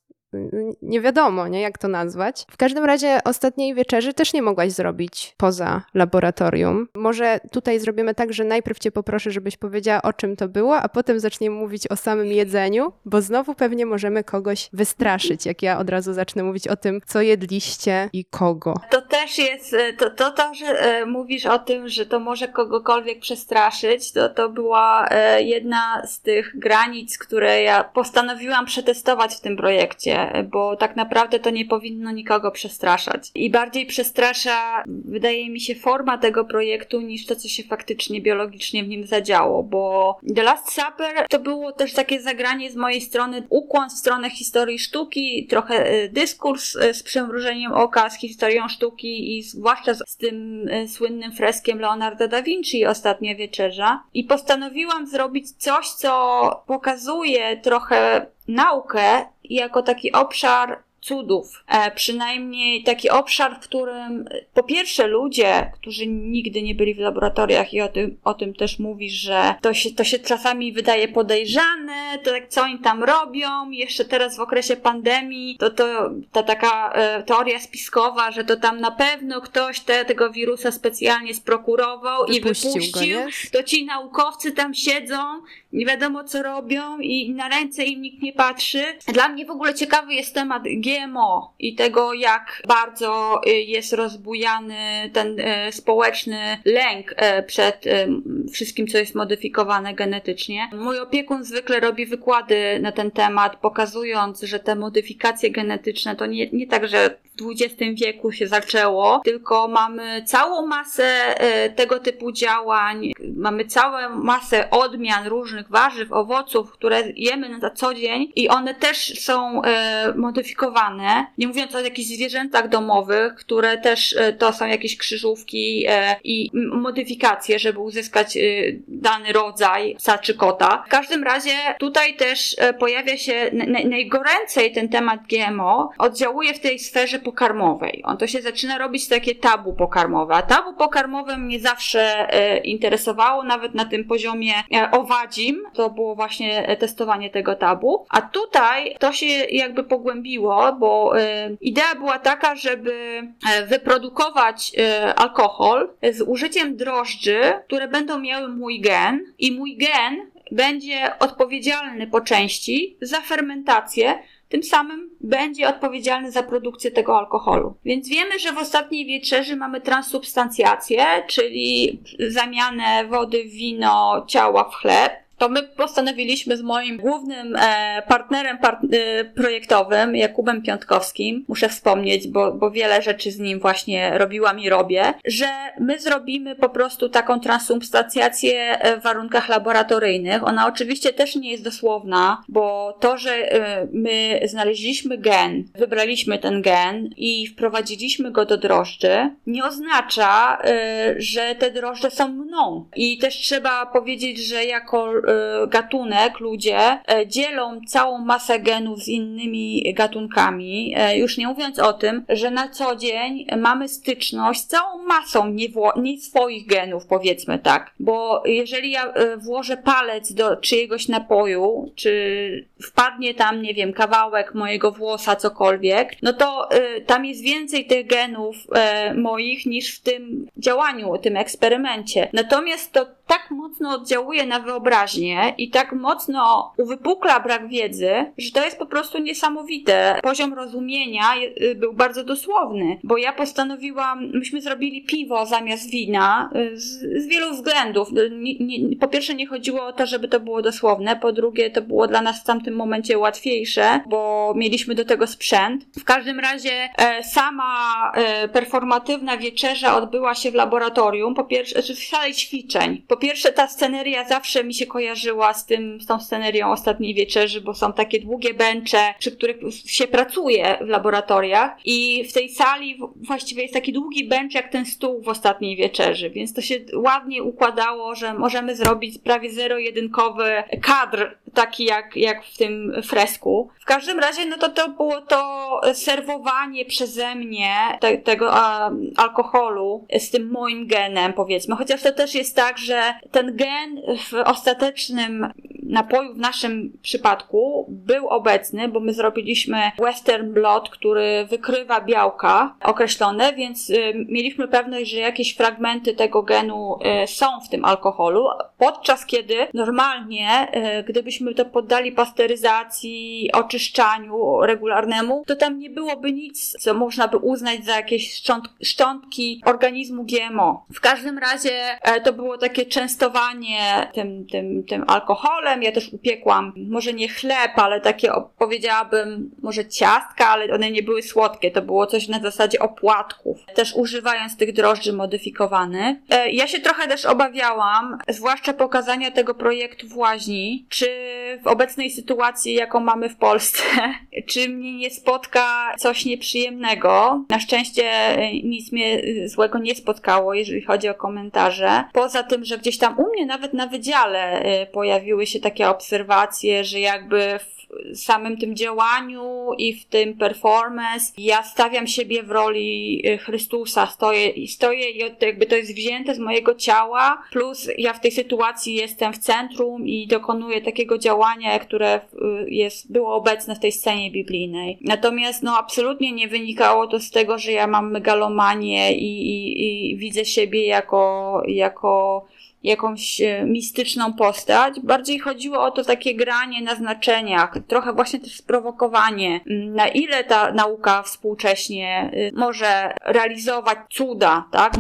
Nie wiadomo, nie, jak to nazwać. W każdym razie ostatniej wieczerzy też nie mogłaś zrobić poza laboratorium. Może tutaj zrobimy tak, że najpierw cię poproszę, żebyś powiedziała, o czym to było, a potem zaczniemy mówić o samym jedzeniu, bo znowu pewnie możemy kogoś wystraszyć, jak ja od razu zacznę mówić o tym, co jedliście i kogo. To też jest, e, to, to, to że e, mówisz o tym, że to może kogokolwiek przestraszyć, to, to była e, jedna z tych granic, które ja postanowiłam przetestować w tym projekcie bo tak naprawdę to nie powinno nikogo przestraszać. I bardziej przestrasza, wydaje mi się, forma tego projektu niż to, co się faktycznie biologicznie w nim zadziało, bo The Last Supper to było też takie zagranie z mojej strony, ukłon w stronę historii sztuki, trochę e, dyskurs e, z przymrużeniem oka z historią sztuki i zwłaszcza z tym e, słynnym freskiem Leonardo da Vinci Ostatnia Wieczerza. I postanowiłam zrobić coś, co pokazuje trochę naukę jako taki obszar cudów. E, przynajmniej taki obszar, w którym po pierwsze ludzie, którzy nigdy nie byli w laboratoriach i o tym, o tym też mówisz, że to się, to się czasami wydaje podejrzane, to jak co oni tam robią, jeszcze teraz w okresie pandemii, to, to ta taka e, teoria spiskowa, że to tam na pewno ktoś te, tego wirusa specjalnie sprokurował wypuścił i wypuścił, go, to ci naukowcy tam siedzą, nie wiadomo co robią i na ręce im nikt nie patrzy. Dla mnie w ogóle ciekawy jest temat G GMO i tego, jak bardzo y, jest rozbujany ten y, społeczny lęk y, przed wszystkim, co jest modyfikowane genetycznie. Mój opiekun zwykle robi wykłady na ten temat, pokazując, że te modyfikacje genetyczne to nie, nie tak, że w XX wieku się zaczęło, tylko mamy całą masę tego typu działań, mamy całą masę odmian różnych warzyw, owoców, które jemy na co dzień i one też są modyfikowane nie mówiąc o jakichś zwierzętach domowych, które też e, to są jakieś krzyżówki e, i modyfikacje, żeby uzyskać e, dany rodzaj psa czy kota. W każdym razie tutaj też pojawia się najgoręcej ten temat GMO, oddziałuje w tej sferze pokarmowej. On to się zaczyna robić takie tabu pokarmowe, a tabu pokarmowe mnie zawsze interesowało, nawet na tym poziomie owadzim, to było właśnie testowanie tego tabu, a tutaj to się jakby pogłębiło, bo y, idea była taka, żeby e, wyprodukować y, alkohol z użyciem drożdży, które będą miały mój gen i mój gen będzie odpowiedzialny po części za fermentację, tym samym będzie odpowiedzialny za produkcję tego alkoholu. Więc wiemy, że w ostatniej wieczerzy mamy transsubstancjację, czyli zamianę wody w wino, ciała w chleb to my postanowiliśmy z moim głównym e, partnerem part e, projektowym, Jakubem Piątkowskim, muszę wspomnieć, bo, bo wiele rzeczy z nim właśnie robiłam i robię, że my zrobimy po prostu taką transubstancjację w warunkach laboratoryjnych. Ona oczywiście też nie jest dosłowna, bo to, że e, my znaleźliśmy gen, wybraliśmy ten gen i wprowadziliśmy go do drożdży, nie oznacza, e, że te drożdże są mną. I też trzeba powiedzieć, że jako gatunek, ludzie e, dzielą całą masę genów z innymi gatunkami, e, już nie mówiąc o tym, że na co dzień mamy styczność z całą masą nie, nie swoich genów, powiedzmy tak. Bo jeżeli ja e, włożę palec do czyjegoś napoju, czy wpadnie tam, nie wiem, kawałek mojego włosa, cokolwiek, no to tam jest więcej tych genów moich niż w tym działaniu, tym eksperymencie. Natomiast to tak mocno oddziałuje na wyobraźnię i tak mocno uwypukla brak wiedzy, że to jest po prostu niesamowite. Poziom rozumienia y, był bardzo dosłowny, bo ja postanowiłam, myśmy zrobili piwo zamiast wina y, z, z wielu względów. Y, nie, nie, po pierwsze nie chodziło o to, żeby to było dosłowne, po drugie to było dla nas w tamtym momencie łatwiejsze, bo mieliśmy do tego sprzęt. W każdym razie e, sama e, performatywna wieczerza odbyła się w laboratorium, po pierwsze, znaczy w sali ćwiczeń. Po pierwsze, ta sceneria zawsze mi się kojarzyła z tym, z tą scenerią ostatniej wieczerzy, bo są takie długie bencze, przy których się pracuje w laboratoriach i w tej sali właściwie jest taki długi bench jak ten stół w ostatniej wieczerzy, więc to się ładnie układało, że możemy zrobić prawie zero-jedynkowy kadr, taki jak, jak w tym fresku. W każdym razie, no to to było to serwowanie przeze mnie te, tego a, alkoholu z tym moim genem, powiedzmy. Chociaż to też jest tak, że ten gen w ostatecznym napoju w naszym przypadku był obecny, bo my zrobiliśmy western blot, który wykrywa białka określone, więc y, mieliśmy pewność, że jakieś fragmenty tego genu y, są w tym alkoholu, podczas kiedy normalnie, y, gdybyśmy to poddali pasteryzacji, oczyszczaniu regularnemu, to tam nie byłoby nic, co można by uznać za jakieś szcząt szczątki organizmu GMO. W każdym razie e, to było takie częstowanie tym, tym, tym alkoholem. Ja też upiekłam, może nie chleb, ale takie powiedziałabym, może ciastka, ale one nie były słodkie. To było coś na zasadzie opłatków. Też używając tych drożdży modyfikowanych. E, ja się trochę też obawiałam, zwłaszcza pokazania tego projektu w łaźni, czy w obecnej sytuacji, jaką mamy w Polsce, czy mnie nie spotka coś nieprzyjemnego. Na szczęście e, nic mnie złego nie spotkało, jeżeli chodzi o komentarze. Poza tym, że gdzieś tam u mnie nawet na wydziale pojawiły się takie obserwacje, że jakby w samym tym działaniu i w tym performance ja stawiam siebie w roli y, Chrystusa, stoję i stoję i jakby to jest wzięte z mojego ciała, plus ja w tej sytuacji jestem w centrum i dokonuję takiego działania, które y, jest, było obecne w tej scenie biblijnej. Natomiast no absolutnie nie wynikało to z tego, że ja mam megalomanię i, i, i widzę siebie jako, jako jakąś e, mistyczną postać. Bardziej chodziło o to takie granie na znaczeniach, trochę właśnie też sprowokowanie, na ile ta nauka współcześnie y, może realizować cuda, tak?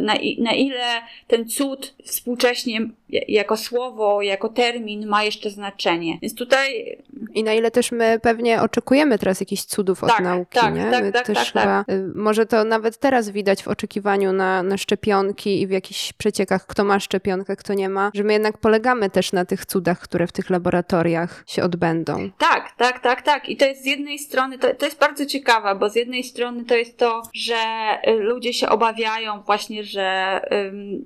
Na, na ile ten cud współcześnie jako słowo, jako termin ma jeszcze znaczenie. Więc tutaj... I na ile też my pewnie oczekujemy teraz jakichś cudów tak, od nauki, tak, nie? Tak, my tak, też tak, chyba, tak. Może to nawet teraz widać w oczekiwaniu na, na szczepionki i w jakichś przeciekach, kto ma szczepionkę, kto nie ma, że my jednak polegamy też na tych cudach, które w tych laboratoriach się odbędą. Tak, tak, tak, tak. I to jest z jednej strony, to, to jest bardzo ciekawe, bo z jednej strony to jest to, że y, ludzie się obawiają właśnie, że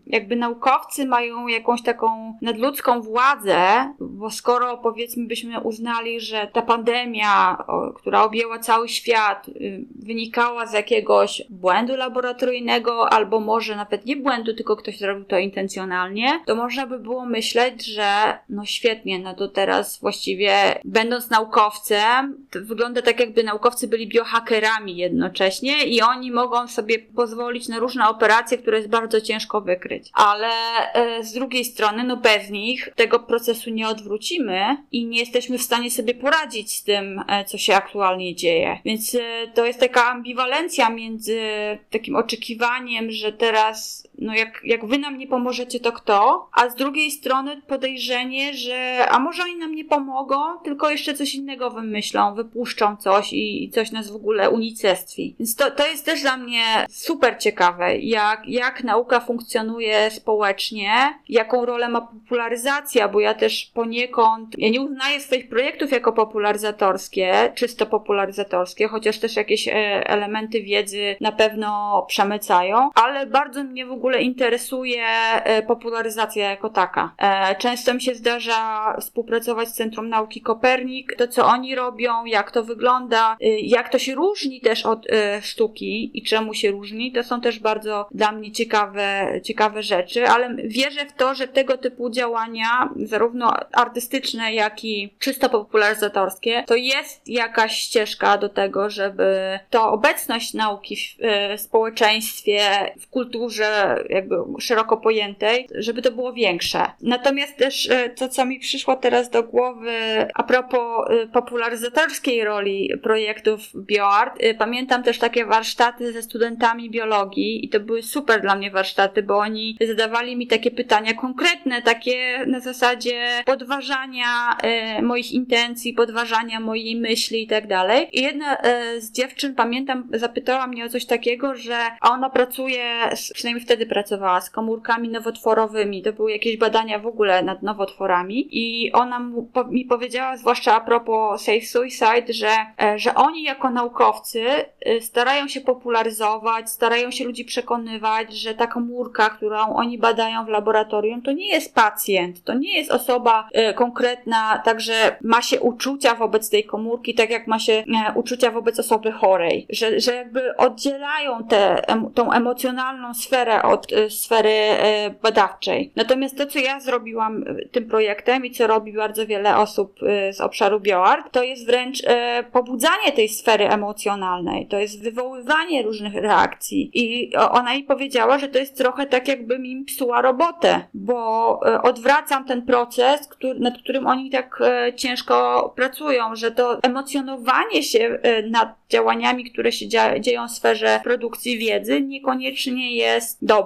jakby naukowcy mają jakąś taką nadludzką władzę, bo skoro powiedzmy byśmy uznali, że ta pandemia, która objęła cały świat, y, wynikała z jakiegoś błędu laboratoryjnego, albo może nawet nie błędu, tylko ktoś zrobił to intencjonalnie, to można by było myśleć, że no świetnie, no to teraz właściwie będąc naukowcem, wygląda tak jakby naukowcy byli biohakerami jednocześnie i oni mogą sobie pozwolić na różne operacje, które jest bardzo ciężko wykryć. Ale e, z drugiej strony, no bez nich tego procesu nie odwrócimy i nie jesteśmy w stanie sobie poradzić z tym, e, co się aktualnie dzieje. Więc e, to jest taka ambiwalencja między takim oczekiwaniem, że teraz, no jak, jak wy nam nie pomożecie, to kto? A z drugiej strony podejrzenie, że a może oni nam nie pomogą, tylko jeszcze coś innego wymyślą, wypuszczą coś i, i coś nas w ogóle unicestwi. Więc to, to jest też dla mnie super ciekawe, jak, jak nauka funkcjonuje społecznie, jaką rolę ma popularyzacja, bo ja też poniekąd, ja nie uznaję swoich projektów jako popularyzatorskie, czysto popularyzatorskie, chociaż też jakieś e, elementy wiedzy na pewno przemycają, ale bardzo mnie w ogóle interesuje e, popularyzacja jako taka. E, często mi się zdarza współpracować z Centrum Nauki Kopernik, to co oni robią, jak to wygląda, jak to się różni też od sztuki i czemu się różni, to są też bardzo dla mnie ciekawe, ciekawe rzeczy, ale wierzę w to, że tego typu działania, zarówno artystyczne, jak i czysto popularyzatorskie, to jest jakaś ścieżka do tego, żeby to obecność nauki w społeczeństwie, w kulturze jakby szeroko pojętej, żeby to było większe. Natomiast też e, to, co mi przyszło teraz do głowy a propos e, popularyzatorskiej roli projektów BioArt, e, pamiętam też takie warsztaty ze studentami biologii i to były super dla mnie warsztaty, bo oni zadawali mi takie pytania konkretne, takie na zasadzie podważania moich intencji, podważania mojej myśli i tak dalej. I jedna z dziewczyn, pamiętam, zapytała mnie o coś takiego, że ona pracuje, przynajmniej wtedy pracowała, z komórkami nowotworowymi. To były jakieś badania w ogóle nad nowotworami. I ona mi powiedziała, zwłaszcza a propos Safe Suicide, że, e, że oni jako naukowcy e, starają się popularyzować, starają się ludzi przekonywać, że ta komórka, którą oni badają w laboratorium, to nie jest pacjent, to nie jest osoba e, konkretna, także ma się uczucia wobec tej komórki, tak jak ma się uczucia wobec osoby chorej, że, że jakby oddzielają tę emocjonalną sferę od e, sfery e, badawczej. Natomiast to, co ja zrobiłam e, tym projektem i co robi bardzo wiele osób z obszaru bioart, to jest wręcz pobudzanie tej sfery emocjonalnej, to jest wywoływanie różnych reakcji. I ona mi powiedziała, że to jest trochę tak, jakbym im psuła robotę, bo odwracam ten proces, nad którym oni tak ciężko pracują, że to emocjonowanie się nad działaniami, które się dzieją w sferze produkcji wiedzy, niekoniecznie jest dobre.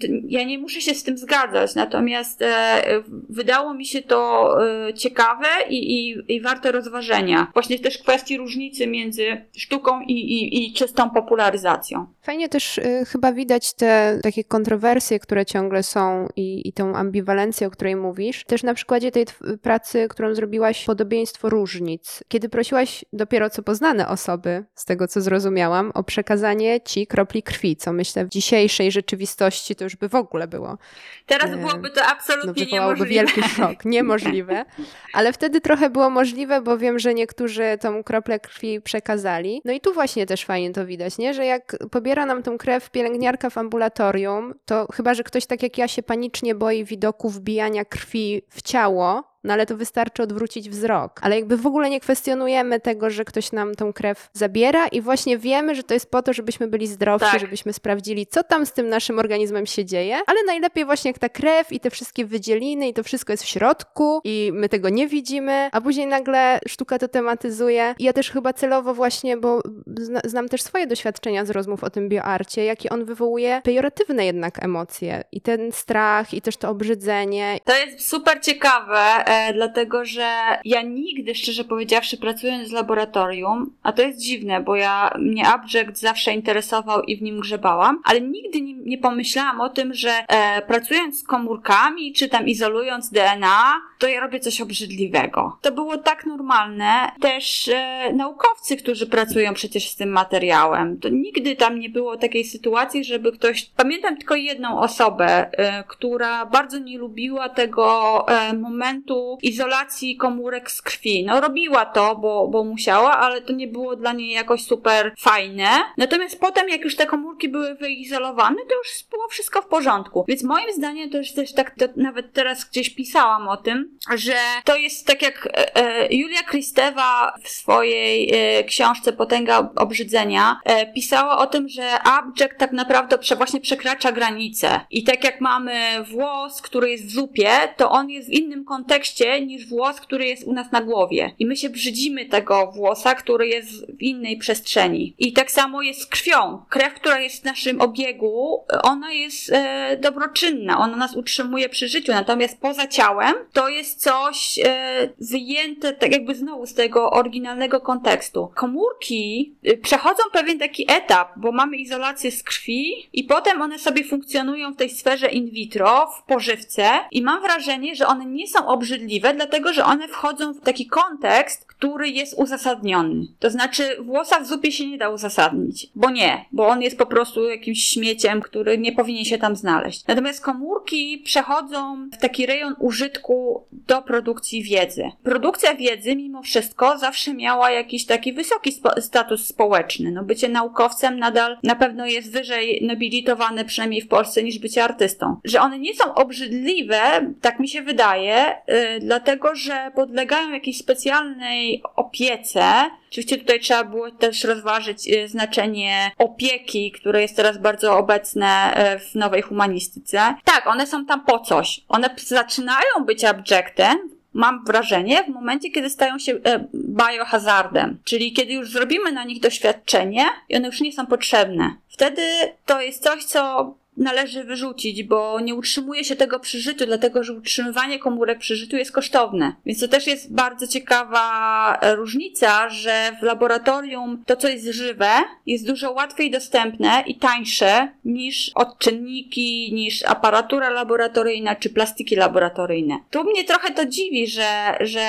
To- Ja nie muszę się z tym zgadzać, natomiast e, wydało mi się to e, ciekawe i, i, i warte rozważenia. Właśnie też kwestii różnicy między sztuką i, i, i czystą popularyzacją. Fajnie też y, chyba widać te takie kontrowersje, które ciągle są i, i tą ambiwalencję, o której mówisz. Też na przykładzie tej pracy, którą zrobiłaś, podobieństwo różnic. Kiedy prosiłaś dopiero co poznane osoby, z tego co zrozumiałam, o przekazanie ci kropli krwi, co myślę w dzisiejszej rzeczywistości to już by w ogóle było. Teraz E, byłoby to No, absolutnie wywołałoby niemożliwe. wielki szok. Niemożliwe. Ale wtedy trochę było możliwe, bo wiem, że niektórzy tą kroplę krwi przekazali. No i tu właśnie też fajnie to widać, nie? Że jak pobiera nam tą krew pielęgniarka w ambulatorium, to chyba, że ktoś tak jak ja się panicznie boi widoku wbijania krwi w ciało, no ale to wystarczy odwrócić wzrok. Ale jakby w ogóle nie kwestionujemy tego, że ktoś nam tą krew zabiera i właśnie wiemy, że to jest po to, żebyśmy byli zdrowsi, Tak. żebyśmy sprawdzili, co tam z tym naszym organizmem się dzieje, ale najlepiej właśnie jak ta krew i te wszystkie wydzieliny i to wszystko jest w środku i my tego nie widzimy, a później nagle sztuka to tematyzuje. I ja też chyba celowo właśnie, bo zna, znam też swoje doświadczenia z rozmów o tym bioarcie, jakie on wywołuje pejoratywne jednak emocje i ten strach i też to obrzydzenie. To jest super ciekawe, e, dlatego że ja nigdy, szczerze powiedziawszy, pracując w laboratorium, a to jest dziwne, bo ja mnie abject zawsze interesował i w nim grzebałam, ale nigdy nie, nie pomyślałam o tym, że e, pracując z komórkami, czy tam izolując DNA, to ja robię coś obrzydliwego. To było tak normalne. Też e, naukowcy, którzy pracują przecież z tym materiałem, to nigdy tam nie było takiej sytuacji, żeby ktoś. Pamiętam tylko jedną osobę, e, która bardzo nie lubiła tego e, momentu izolacji komórek z krwi. No robiła to, bo, bo musiała, ale to nie było dla niej jakoś super fajne. Natomiast potem, jak już te komórki były wyizolowane, to już było wszystko w porządku. Więc moim zdaniem to już też tak, to nawet teraz gdzieś pisałam o tym, że to jest tak jak e, e, Julia Kristewa w swojej e, książce Potęga Obrzydzenia e, pisała o tym, że abject tak naprawdę prze, właśnie przekracza granice. I tak jak mamy włos, który jest w zupie, to on jest w innym kontekście niż włos, który jest u nas na głowie. I my się brzydzimy tego włosa, który jest w innej przestrzeni. I tak samo jest z krwią. Krew, która jest w naszym obiegu, ona jest e, dobroczynna, ona nas utrzymuje przy życiu, natomiast poza ciałem to jest coś e, wyjęte tak jakby znowu z tego oryginalnego kontekstu. Komórki e, przechodzą pewien taki etap, bo mamy izolację z krwi i potem one sobie funkcjonują w tej sferze in vitro, w pożywce i mam wrażenie, że one nie są obrzydliwe, dlatego że one wchodzą w taki kontekst, który jest uzasadniony. To znaczy włosa w zupie się nie da uzasadnić, bo nie, bo on jest po prostu jakimś śmieciem, który nie powinien się tam znaleźć. Natomiast komórki przechodzą w taki rejon użytku do produkcji wiedzy. Produkcja wiedzy mimo wszystko zawsze miała jakiś taki wysoki spo status społeczny. No bycie naukowcem nadal na pewno jest wyżej nobilitowane przynajmniej w Polsce niż bycie artystą. Że one nie są obrzydliwe, tak mi się wydaje, yy, dlatego że podlegają jakiejś specjalnej opiece. Oczywiście tutaj trzeba było też rozważyć yy, znaczenie opieki, które jest teraz bardzo obecne yy, w nowej humanistyce. Tak, one są tam po coś. One zaczynają być abjectem, mam wrażenie, w momencie, kiedy stają się e, biohazardem, czyli kiedy już zrobimy na nich doświadczenie i one już nie są potrzebne. Wtedy to jest coś, co należy wyrzucić, bo nie utrzymuje się tego przy życiu, dlatego że utrzymywanie komórek przy życiu jest kosztowne. Więc to też jest bardzo ciekawa różnica, że w laboratorium to, co jest żywe, jest dużo łatwiej dostępne i tańsze niż odczynniki, niż aparatura laboratoryjna czy plastiki laboratoryjne. Tu mnie trochę to dziwi, że, że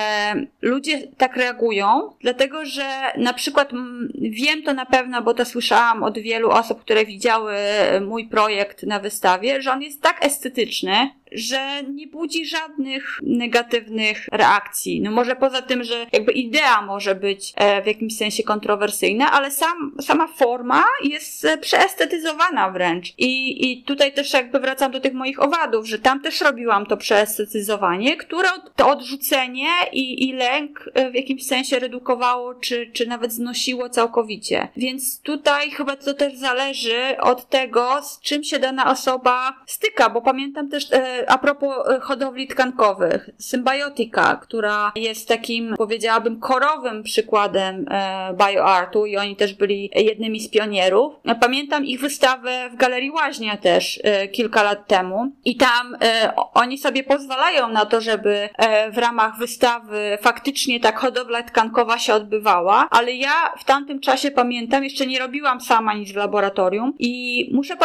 ludzie tak reagują, dlatego że na przykład wiem to na pewno, bo to słyszałam od wielu osób, które widziały mój projekt na wystawie, że on jest tak estetyczny, że nie budzi żadnych negatywnych reakcji. No może poza tym, że jakby idea może być e, w jakimś sensie kontrowersyjna, ale sam, sama forma jest e, przeestetyzowana wręcz. I, I tutaj też jakby wracam do tych moich owadów, że tam też robiłam to przeestetyzowanie, które to odrzucenie i, i lęk e, w jakimś sensie redukowało, czy, czy nawet znosiło całkowicie. Więc tutaj chyba to też zależy od tego, z czym się dana osoba styka, bo pamiętam też a propos e, hodowli tkankowych, Symbiotika, która jest takim, powiedziałabym, korowym przykładem e, bioartu i oni też byli jednymi z pionierów. Pamiętam ich wystawę w Galerii Łaźnia też e, kilka lat temu i tam oni sobie pozwalają na to, żeby w ramach wystawy faktycznie tak hodowla tkankowa się odbywała, ale ja w tamtym czasie pamiętam, jeszcze nie robiłam sama nic w laboratorium i muszę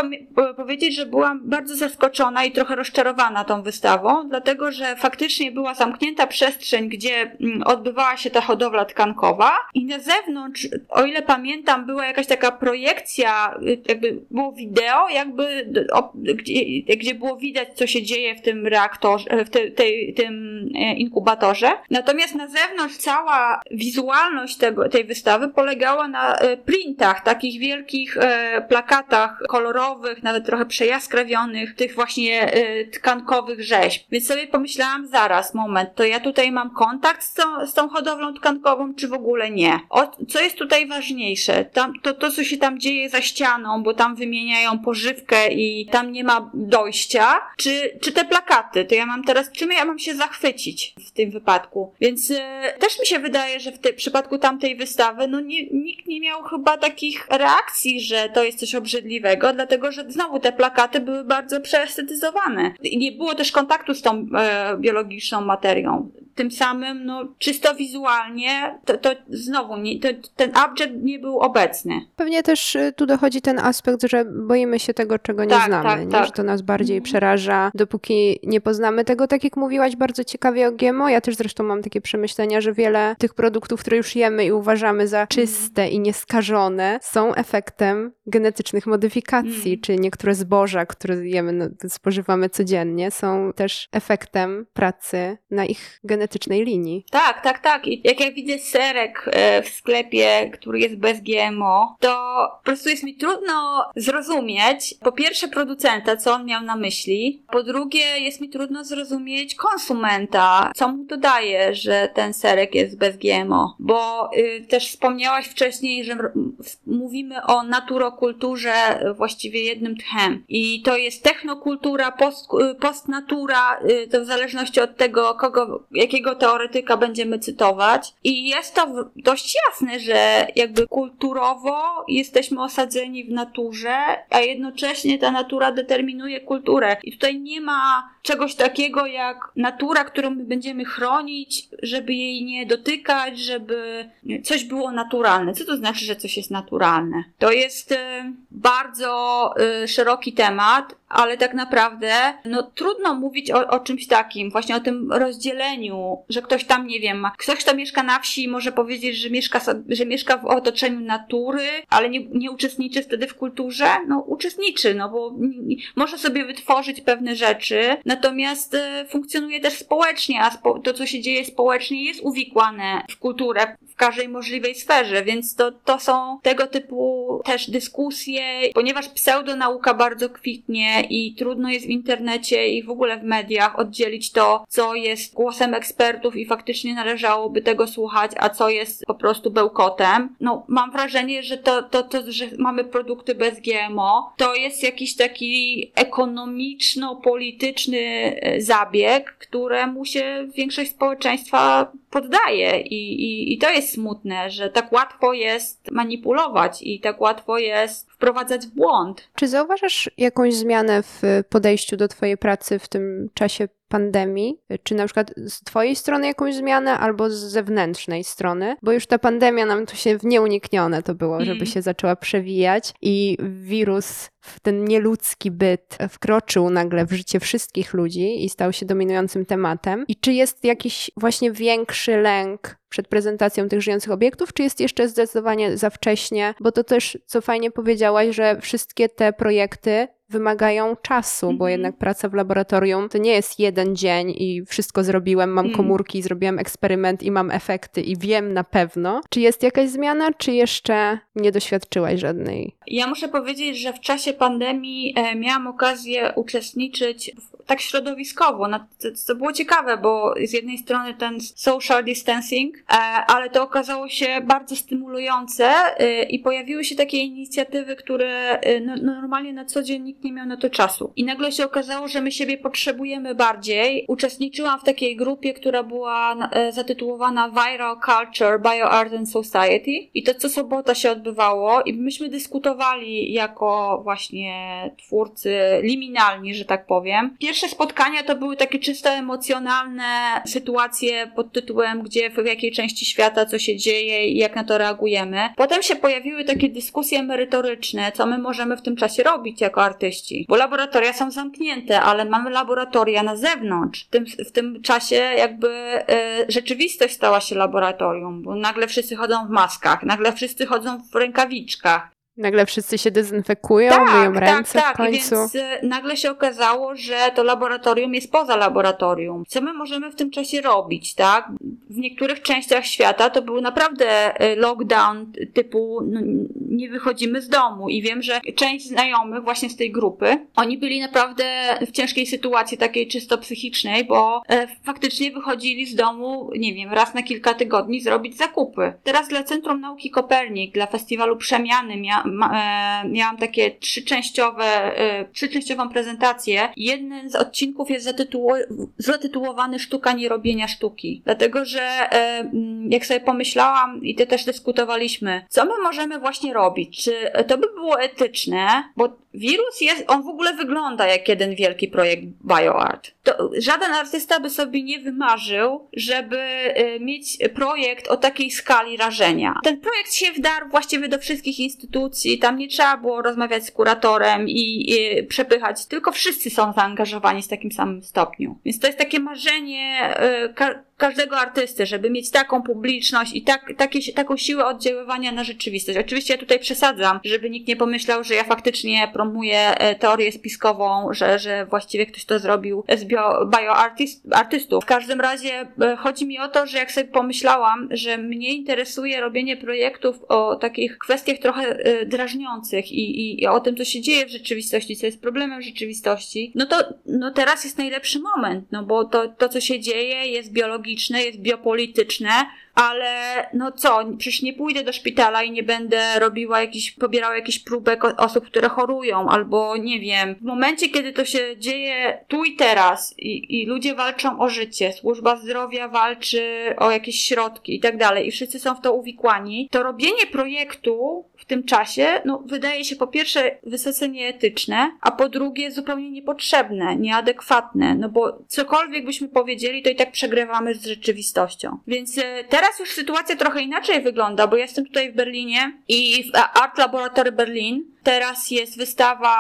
powiedzieć, że byłam bardzo zaskoczona i trochę rozczarowana zainteresowana tą wystawą, dlatego że faktycznie była zamknięta przestrzeń, gdzie mm, odbywała się ta hodowla tkankowa i na zewnątrz, o ile pamiętam, była jakaś taka projekcja, y, jakby było wideo, jakby gdzie, gdzie było widać, co się dzieje w tym reaktorze, w te, tej, tym e, inkubatorze. Natomiast na zewnątrz cała wizualność tego, tej wystawy polegała na e, printach, takich wielkich e, plakatach kolorowych, nawet trochę przejaskrawionych, tych właśnie tkankowych tkankowych rzeźb. Więc sobie pomyślałam, zaraz, moment, to ja tutaj mam kontakt z tą, z tą hodowlą tkankową, czy w ogóle nie? O, co jest tutaj ważniejsze? Tam, to, to, co się tam dzieje za ścianą, bo tam wymieniają pożywkę i tam nie ma dojścia, czy, czy te plakaty? To ja mam teraz, czym ja mam się zachwycić w tym wypadku? Więc y, też mi się wydaje, że w tym przypadku tamtej wystawy, no nie, nikt nie miał chyba takich reakcji, że to jest coś obrzydliwego, dlatego że znowu te plakaty były bardzo przeestetyzowane. Nie było też kontaktu z tą e, biologiczną materią. tym samym, no, czysto wizualnie, to, to znowu nie, to, ten object nie był obecny. Pewnie też y, tu dochodzi ten aspekt, że boimy się tego, czego nie Tak, znamy, tak, nie? tak. że to nas bardziej Mhm. przeraża, dopóki nie poznamy tego, tak jak mówiłaś bardzo ciekawie o GMO. Ja też zresztą mam takie przemyślenia, że wiele tych produktów, które już jemy i uważamy za czyste i nieskażone, są efektem genetycznych modyfikacji, Mm. czy niektóre zboża, które jemy, no, spożywamy codziennie, są też efektem pracy na ich genetycznej linii. Tak, tak, tak. I jak ja widzę serek e, w sklepie, który jest bez GMO, to po prostu jest mi trudno zrozumieć, po pierwsze producenta, co on miał na myśli, po drugie jest mi trudno zrozumieć konsumenta, co mu to daje, że ten serek jest bez GMO. Bo y, też wspomniałaś wcześniej, że mówimy o naturokulturze y, właściwie jednym tchem. I to jest technokultura, post, y, postnatura, y, to w zależności od tego, kogo, jakiego teoretyka będziemy cytować. I jest to dość jasne, że jakby kulturowo jesteśmy osadzeni w naturze, a jednocześnie ta natura determinuje kulturę. I tutaj nie ma czegoś takiego jak natura, którą my będziemy chronić, żeby jej nie dotykać, żeby coś było naturalne. Co to znaczy, że coś jest naturalne? To jest y, bardzo y, szeroki temat, ale tak naprawdę no, trudno mówić o, o czymś takim, właśnie o tym rozdzieleniu, że ktoś tam, nie wiem, ktoś, kto mieszka na wsi, może powiedzieć, że mieszka, że mieszka w otoczeniu natury, ale nie, nie uczestniczy wtedy w kulturze. No, uczestniczy, no bo może sobie wytworzyć pewne rzeczy, natomiast e, funkcjonuje też społecznie, a spo, to, co się dzieje społecznie, jest uwikłane w kulturę w każdej możliwej sferze, więc to, to są tego typu też dyskusje, ponieważ pseudonauka bardzo kwitnie i trudno jest w internecie i w ogóle w mediach oddzielić to, co jest głosem ekspertów i faktycznie należałoby tego słuchać, a co jest po prostu bełkotem. No, mam wrażenie, że to, to, to że mamy produkty bez GMO, to jest jakiś taki ekonomiczno-polityczny e, zabieg, któremu się większość społeczeństwa poddaje I, i, i to jest smutne, że tak łatwo jest manipulować i tak łatwo jest wprowadzać w błąd. Czy zauważasz jakąś zmianę w podejściu do Twojej pracy w tym czasie pandemii? Czy na przykład z Twojej strony jakąś zmianę, albo z zewnętrznej strony? Bo już ta pandemia nam tu się w nieuniknione to było, Mm. żeby się zaczęła przewijać i wirus ten nieludzki byt wkroczył nagle w życie wszystkich ludzi i stał się dominującym tematem. I czy jest jakiś właśnie większy lęk przed prezentacją tych żyjących obiektów, czy jest jeszcze zdecydowanie za wcześnie? Bo to też, co fajnie że wszystkie te projekty wymagają czasu, bo Mhm. jednak praca w laboratorium to nie jest jeden dzień i wszystko zrobiłem, mam Mm. komórki, zrobiłam eksperyment i mam efekty i wiem na pewno. Czy jest jakaś zmiana, czy jeszcze nie doświadczyłaś żadnej? Ja muszę powiedzieć, że w czasie pandemii e, miałam okazję uczestniczyć w, tak środowiskowo, co, było ciekawe, bo z jednej strony ten social distancing, e, ale to okazało się bardzo stymulujące e, i pojawiły się takie inicjatywy, które no, normalnie na co dzień nikt nie miał na to czasu. I nagle się okazało, że my siebie potrzebujemy bardziej. Uczestniczyłam w takiej grupie, która była e, zatytułowana Viral Culture, Bioart and Society i to co sobota się odbywało i myśmy dyskutowali jako właśnie twórcy liminalni, że tak powiem. Pierwsze spotkania to były takie czysto emocjonalne sytuacje pod tytułem, gdzie, w jakiej części świata co się dzieje i jak na to reagujemy. Potem się pojawiły takie dyskusje merytoryczne, co my możemy w tym czasie robić jako artyści, bo laboratoria są zamknięte, ale mamy laboratoria na zewnątrz. W tym, w tym czasie jakby e, rzeczywistość stała się laboratorium, bo nagle wszyscy chodzą w maskach, nagle wszyscy chodzą w rękawiczkach, Nagle wszyscy się dezynfekują, myją ręce tak, w końcu. Więc e, nagle się okazało, że to laboratorium jest poza laboratorium. Co my możemy w tym czasie robić, tak? W niektórych częściach świata to był naprawdę e, lockdown typu no, nie wychodzimy z domu i wiem, że część znajomych właśnie z tej grupy, oni byli naprawdę w ciężkiej sytuacji takiej czysto psychicznej, bo e, faktycznie wychodzili z domu, nie wiem, raz na kilka tygodni zrobić zakupy. Teraz dla Centrum Nauki Kopernik, dla Festiwalu Przemiany mia, e, miałam takie trzyczęściowe, e, trzyczęściową prezentację. Jeden z odcinków jest zatytuło- zatytułowany Sztuka nierobienia sztuki. Dlatego, że e, mm, jak sobie pomyślałam i ty też dyskutowaliśmy, co my możemy właśnie robić? Czy to by było etyczne? Bo wirus jest, on w ogóle wygląda jak jeden wielki projekt BioArt. To żaden artysta by sobie nie wymarzył, żeby y, mieć projekt o takiej skali rażenia. Ten projekt się wdarł właściwie do wszystkich instytucji, tam nie trzeba było rozmawiać z kuratorem i, i przepychać, tylko wszyscy są zaangażowani w takim samym stopniu. Więc to jest takie marzenie y, każdego artysty, żeby mieć taką publiczność i tak, takie, taką siłę oddziaływania na rzeczywistość. Oczywiście ja tutaj przesadzam, żeby nikt nie pomyślał, że ja faktycznie promuję e, teorię spiskową, że, że właściwie ktoś to zrobił z bio, bioartystów. W każdym razie e, chodzi mi o to, że jak sobie pomyślałam, że mnie interesuje robienie projektów o takich kwestiach trochę e, drażniących i, i, i o tym, co się dzieje w rzeczywistości, co jest problemem rzeczywistości, no to no teraz jest najlepszy moment, no bo to, to co się dzieje jest biologiczne, jest biopolityczne, ale no co, przecież nie pójdę do szpitala i nie będę robiła jakiś, pobierała jakichś próbek osób, które chorują, albo nie wiem. W momencie, kiedy to się dzieje tu i teraz i, i ludzie walczą o życie, służba zdrowia walczy o jakieś środki i tak dalej, i wszyscy są w to uwikłani, to robienie projektu w tym czasie, no wydaje się po pierwsze wysoce nieetyczne, a po drugie zupełnie niepotrzebne, nieadekwatne, no bo cokolwiek byśmy powiedzieli, to i tak przegrywamy z rzeczywistością. Więc e, teraz Teraz już sytuacja trochę inaczej wygląda, bo jestem tutaj w Berlinie i w Art Laboratory Berlin Teraz jest wystawa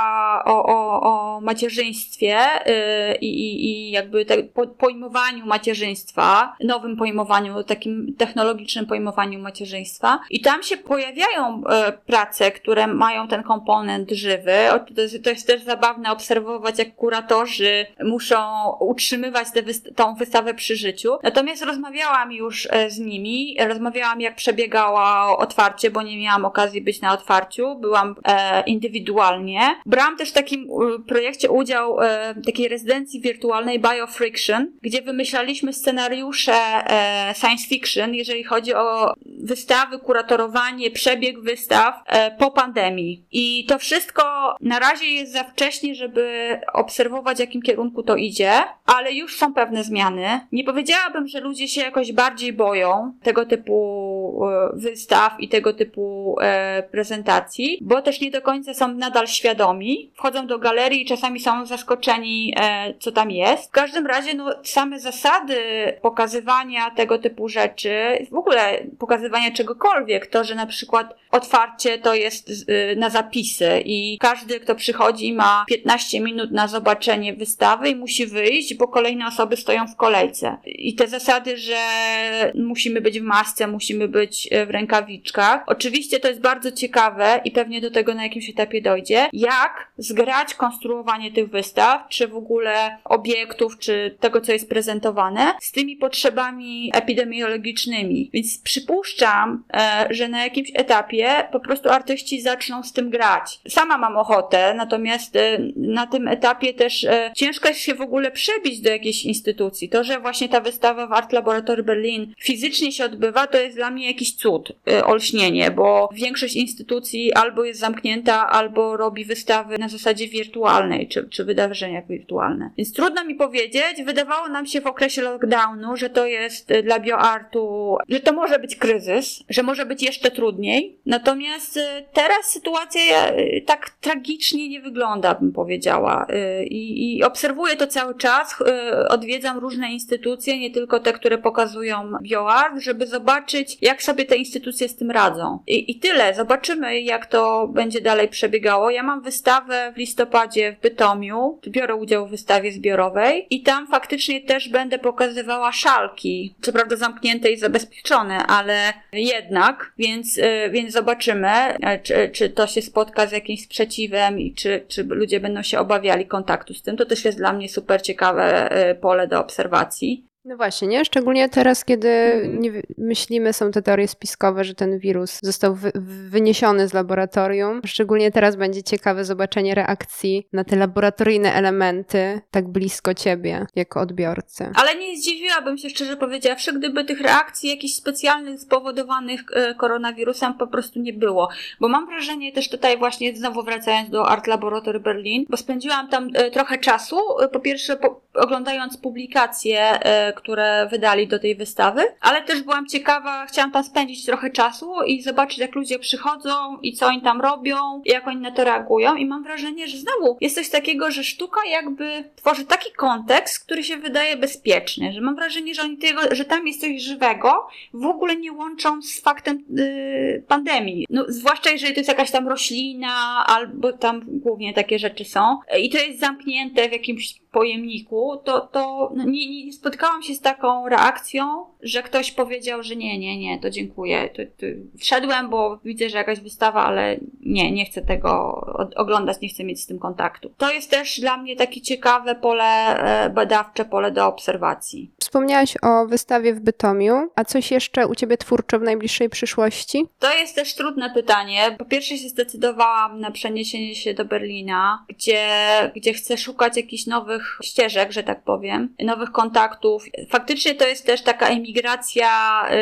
o, o, o macierzyństwie yy, i, i jakby te, po, pojmowaniu macierzyństwa, nowym pojmowaniu, takim technologicznym pojmowaniu macierzyństwa. I tam się pojawiają yy, prace, które mają ten komponent żywy. To jest, to jest też zabawne obserwować, jak kuratorzy muszą utrzymywać wyst tą wystawę przy życiu. Natomiast rozmawiałam już e, z nimi, rozmawiałam jak przebiegała otwarcie, bo nie miałam okazji być na otwarciu. Byłam e, indywidualnie. Brałam też w takim projekcie udział e, takiej rezydencji wirtualnej BioFriction, gdzie wymyślaliśmy scenariusze e, science fiction, jeżeli chodzi o wystawy, kuratorowanie, przebieg wystaw e, po pandemii. I to wszystko na razie jest za wcześnie, żeby obserwować, w jakim kierunku to idzie, ale już są pewne zmiany. Nie powiedziałabym, że ludzie się jakoś bardziej boją tego typu wystaw i tego typu prezentacji, bo też nie do końca są nadal świadomi. Wchodzą do galerii i czasami są zaskoczeni, e, co tam jest. W każdym razie, no, same zasady pokazywania tego typu rzeczy, w ogóle pokazywania czegokolwiek, to, że na przykład otwarcie to jest y, na zapisy i każdy, kto przychodzi, ma 15 minut na zobaczenie wystawy i musi wyjść, bo kolejne osoby stoją w kolejce. I te zasady, że musimy być w masce, musimy być e, w rękawiczkach. Oczywiście to jest bardzo ciekawe i pewnie do tego na jakimś etapie dojdzie, jak zgrać konstruowanie tych wystaw, czy w ogóle obiektów, czy tego, co jest prezentowane, z tymi potrzebami epidemiologicznymi. Więc przypuszczam, e, że na jakimś etapie po prostu artyści zaczną z tym grać. Sama mam ochotę, natomiast e, na tym etapie też e, ciężko jest się w ogóle przebić do jakiejś instytucji. To, że właśnie ta wystawa w Art Laboratory Berlin fizycznie się odbywa, to jest dla mnie jakiś cud, olśnienie, bo większość instytucji albo jest zamknięta, albo robi wystawy na zasadzie wirtualnej, czy, czy wydarzenia wirtualne. Więc trudno mi powiedzieć, wydawało nam się w okresie lockdownu, że to jest y, dla bioartu, że to może być kryzys, że może być jeszcze trudniej. Natomiast y, teraz sytuacja y, tak tragicznie nie wygląda, bym powiedziała. I, i obserwuję to cały czas, odwiedzam różne instytucje, nie tylko te, które pokazują bioart, żeby zobaczyć, jak sobie te instytucje z tym radzą. I, i tyle. Zobaczymy, jak to będzie dalej dalej przebiegało. Ja mam wystawę w listopadzie w Bytomiu, biorę udział w wystawie zbiorowej i tam faktycznie też będę pokazywała szalki. Co prawda zamknięte i zabezpieczone, ale jednak, więc, y, więc zobaczymy, e, czy, czy to się spotka z jakimś sprzeciwem i czy, czy ludzie będą się obawiali kontaktu z tym. To też jest dla mnie super ciekawe e, pole do obserwacji. No właśnie, nie? Szczególnie teraz, kiedy mhm. myślimy, są te teorie spiskowe, że ten wirus został wy, wyniesiony z laboratorium. Szczególnie teraz będzie ciekawe zobaczenie reakcji na te laboratoryjne elementy tak blisko ciebie, jako odbiorcy. Ale nie zdziwiłabym się, szczerze powiedziawszy, gdyby tych reakcji jakichś specjalnych spowodowanych e, koronawirusem po prostu nie było. Bo mam wrażenie też tutaj właśnie, znowu wracając do Art Laboratory Berlin, bo spędziłam tam e, trochę czasu, e, po pierwsze po, oglądając publikacje które wydali do tej wystawy, ale też byłam ciekawa, chciałam tam spędzić trochę czasu i zobaczyć, jak ludzie przychodzą i co oni tam robią, jak oni na to reagują i mam wrażenie, że znowu jest coś takiego, że sztuka jakby tworzy taki kontekst, który się wydaje bezpieczny, że mam wrażenie, że oni tego, że tam jest coś żywego, w ogóle nie łączą z faktem yy, pandemii. No, zwłaszcza jeżeli to jest jakaś tam roślina, albo tam głównie takie rzeczy są. I to jest zamknięte w jakimś pojemniku, to, to no nie, nie spotkałam się z taką reakcją, że ktoś powiedział, że nie, nie, nie, to dziękuję. To, to wszedłem, bo widzę, że jakaś wystawa, ale nie, nie chcę tego oglądać, nie chcę mieć z tym kontaktu. To jest też dla mnie takie ciekawe pole e, badawcze, pole do obserwacji. Wspomniałaś o wystawie w Bytomiu, a coś jeszcze u Ciebie twórczo w najbliższej przyszłości? To jest też trudne pytanie. Po pierwsze się zdecydowałam na przeniesienie się do Berlina, gdzie, gdzie chcę szukać jakichś nowych ścieżek, że tak powiem, nowych kontaktów. Faktycznie to jest też taka emigracja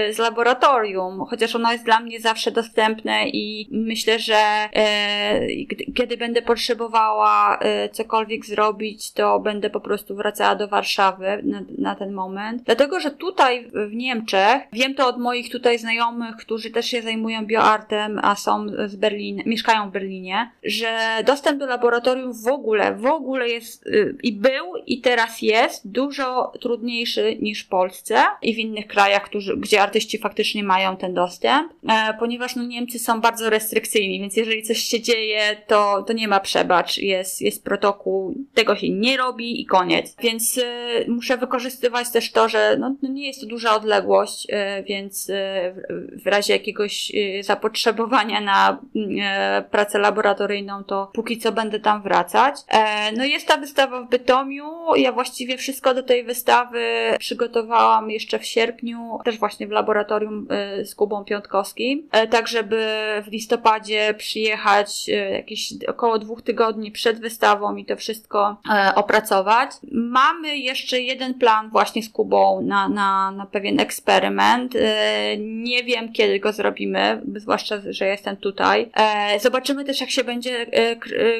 y, z laboratorium, chociaż ono jest dla mnie zawsze dostępne i myślę, że e, kiedy będę potrzebowała e, cokolwiek zrobić, to będę po prostu wracała do Warszawy na, na ten moment. Dlatego, że tutaj w Niemczech, wiem to od moich tutaj znajomych, którzy też się zajmują bioartem, a są z Berlina, mieszkają w Berlinie, że dostęp do laboratorium w ogóle, w ogóle jest y, i był i teraz jest dużo trudniejszy niż w Polsce i w innych krajach, którzy, gdzie artyści faktycznie mają ten dostęp, e, ponieważ no, Niemcy są bardzo restrykcyjni, więc jeżeli coś się dzieje, to, to nie ma przebacz, jest, jest protokół, tego się nie robi i koniec. Więc y, muszę wykorzystywać też to, że no, no nie jest to duża odległość, y, więc y, w razie jakiegoś y, zapotrzebowania na pracę laboratoryjną, to póki co będę tam wracać. E, no jest ta wystawa w Bytomiu, ja właściwie wszystko do tej wystawy przygotowałam jeszcze w sierpniu, też właśnie w laboratorium z Kubą Piątkowskim, e, tak żeby w listopadzie przyjechać jakieś około dwóch tygodni przed wystawą i to wszystko e, opracować. Mamy jeszcze jeden plan właśnie z Kubą na, na, na pewien eksperyment. E, nie wiem, kiedy go zrobimy, zwłaszcza, że jestem tutaj. Zobaczymy też, jak się będzie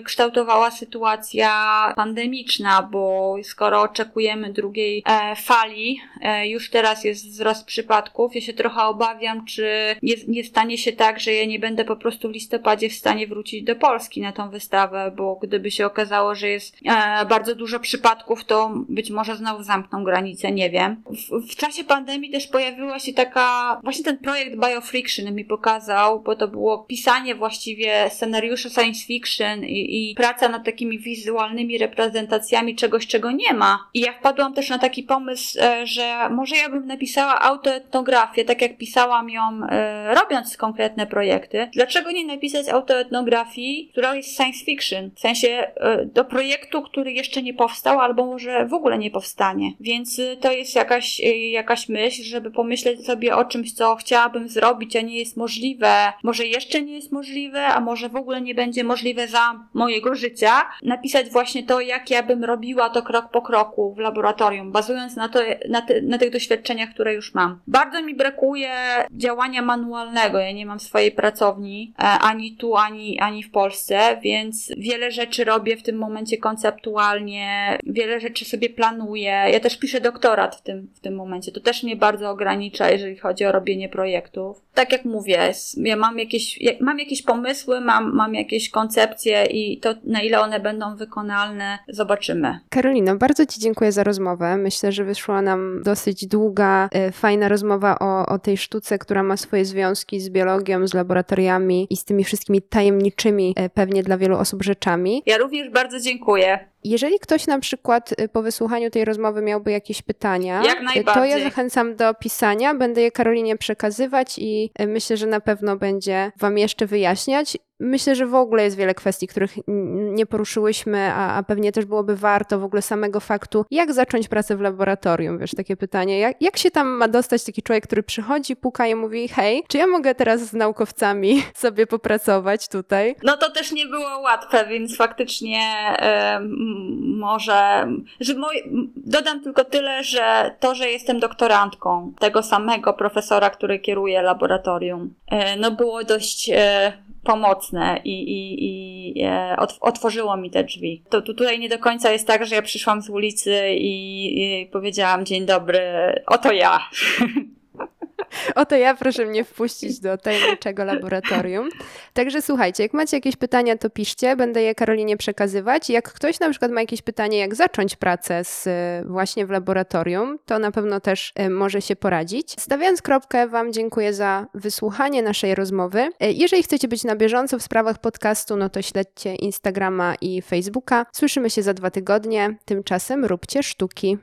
kształtowała sytuacja pandemiczna, bo skoro oczekujemy drugiej fali, już teraz jest wzrost przypadków. Ja się trochę obawiam, czy nie, nie stanie się tak, że ja nie będę po prostu w listopadzie w stanie wrócić do Polski na tą wystawę, bo gdyby się okazało, że jest e, bardzo dużo przypadków, to być może znowu zamkną granicę, nie wiem. W, w czasie pandemii też pojawiła się taka, właśnie ten projekt Biofriction mi pokazał, bo to było pisanie właściwie scenariusza science fiction i, i praca nad takimi wizualnymi reprezentacjami czegoś, czego nie ma. I ja wpadłam też na taki pomysł, e, że może ja bym napisała autoetnografię, tak jak pisałam ją e, robiąc konkretne projekty. Dlaczego nie napisać autoetnografii, która jest science fiction? W sensie e, do projektu, który jeszcze nie powstał, albo może w ogóle nie powstanie. Więc to jest jakaś, jakaś myśl, żeby pomyśleć sobie o czymś, co chciałabym zrobić, a nie jest możliwe. Może jeszcze nie jest możliwe, a może w ogóle nie będzie możliwe za mojego życia. Napisać właśnie to, jak ja bym robiła to krok po kroku w laboratorium, bazując na, to, na, na tych doświadczeniach, które już mam. Bardzo mi brakuje działania manualnego. Ja nie mam swojej pracowni e, ani tu, ani, ani w Polsce, więc wiele rzeczy robię w tym momencie konceptualnie, wiele rzeczy sobie planuję. Ja też piszę doktorat w tym, w tym momencie. To też mnie bardzo ogranicza, jeżeli chodzi o robienie projektów. Tak jak mówię, ja mam jakieś, mam jakieś pomysły, mam, mam jakieś koncepcje i to na ile one będą wykonalne, zobaczymy. Karolino, bardzo Ci dziękuję za rozmowę. Myślę, że wyszła nam dosyć długa, e, fajna rozmowa o, o tej sztuce, która ma swoje związki z biologią, z laboratoriami i z tymi wszystkimi tajemniczymi e, pewnie dla wielu osób rzeczami. Ja również bardzo dziękuję. Jeżeli ktoś na przykład y, po wysłuchaniu tej rozmowy miałby jakieś pytania, y, to ja zachęcam do pisania, będę je Karolinie przekazywać i y, myślę, że na pewno będzie Wam jeszcze wyjaśniać. Myślę, że w ogóle jest wiele kwestii, których nie poruszyłyśmy, a, a, pewnie też byłoby warto w ogóle samego faktu, jak zacząć pracę w laboratorium, wiesz, takie pytanie, jak, jak się tam ma dostać taki człowiek, który przychodzi, puka i mówi, hej, czy ja mogę teraz z naukowcami sobie popracować tutaj? No to też nie było łatwe, więc faktycznie może, że dodam tylko tyle, że to, że jestem doktorantką tego samego profesora, który kieruje laboratorium, e, no było dość e, pomocne i, i, i e, otworzyło mi te drzwi. To, to tutaj nie do końca jest tak, że ja przyszłam z ulicy i, i powiedziałam dzień dobry, oto ja. Oto ja, proszę mnie wpuścić do tajemniczego laboratorium. Także słuchajcie, jak macie jakieś pytania, to piszcie, będę je Karolinie przekazywać. Jak ktoś na przykład ma jakieś pytanie, jak zacząć pracę z, właśnie w laboratorium, to na pewno też e, może się poradzić. Stawiając kropkę, Wam dziękuję za wysłuchanie naszej rozmowy. E, jeżeli chcecie być na bieżąco w sprawach podcastu, no to śledźcie Instagrama i Facebooka. Słyszymy się za dwa tygodnie. Tymczasem róbcie sztuki.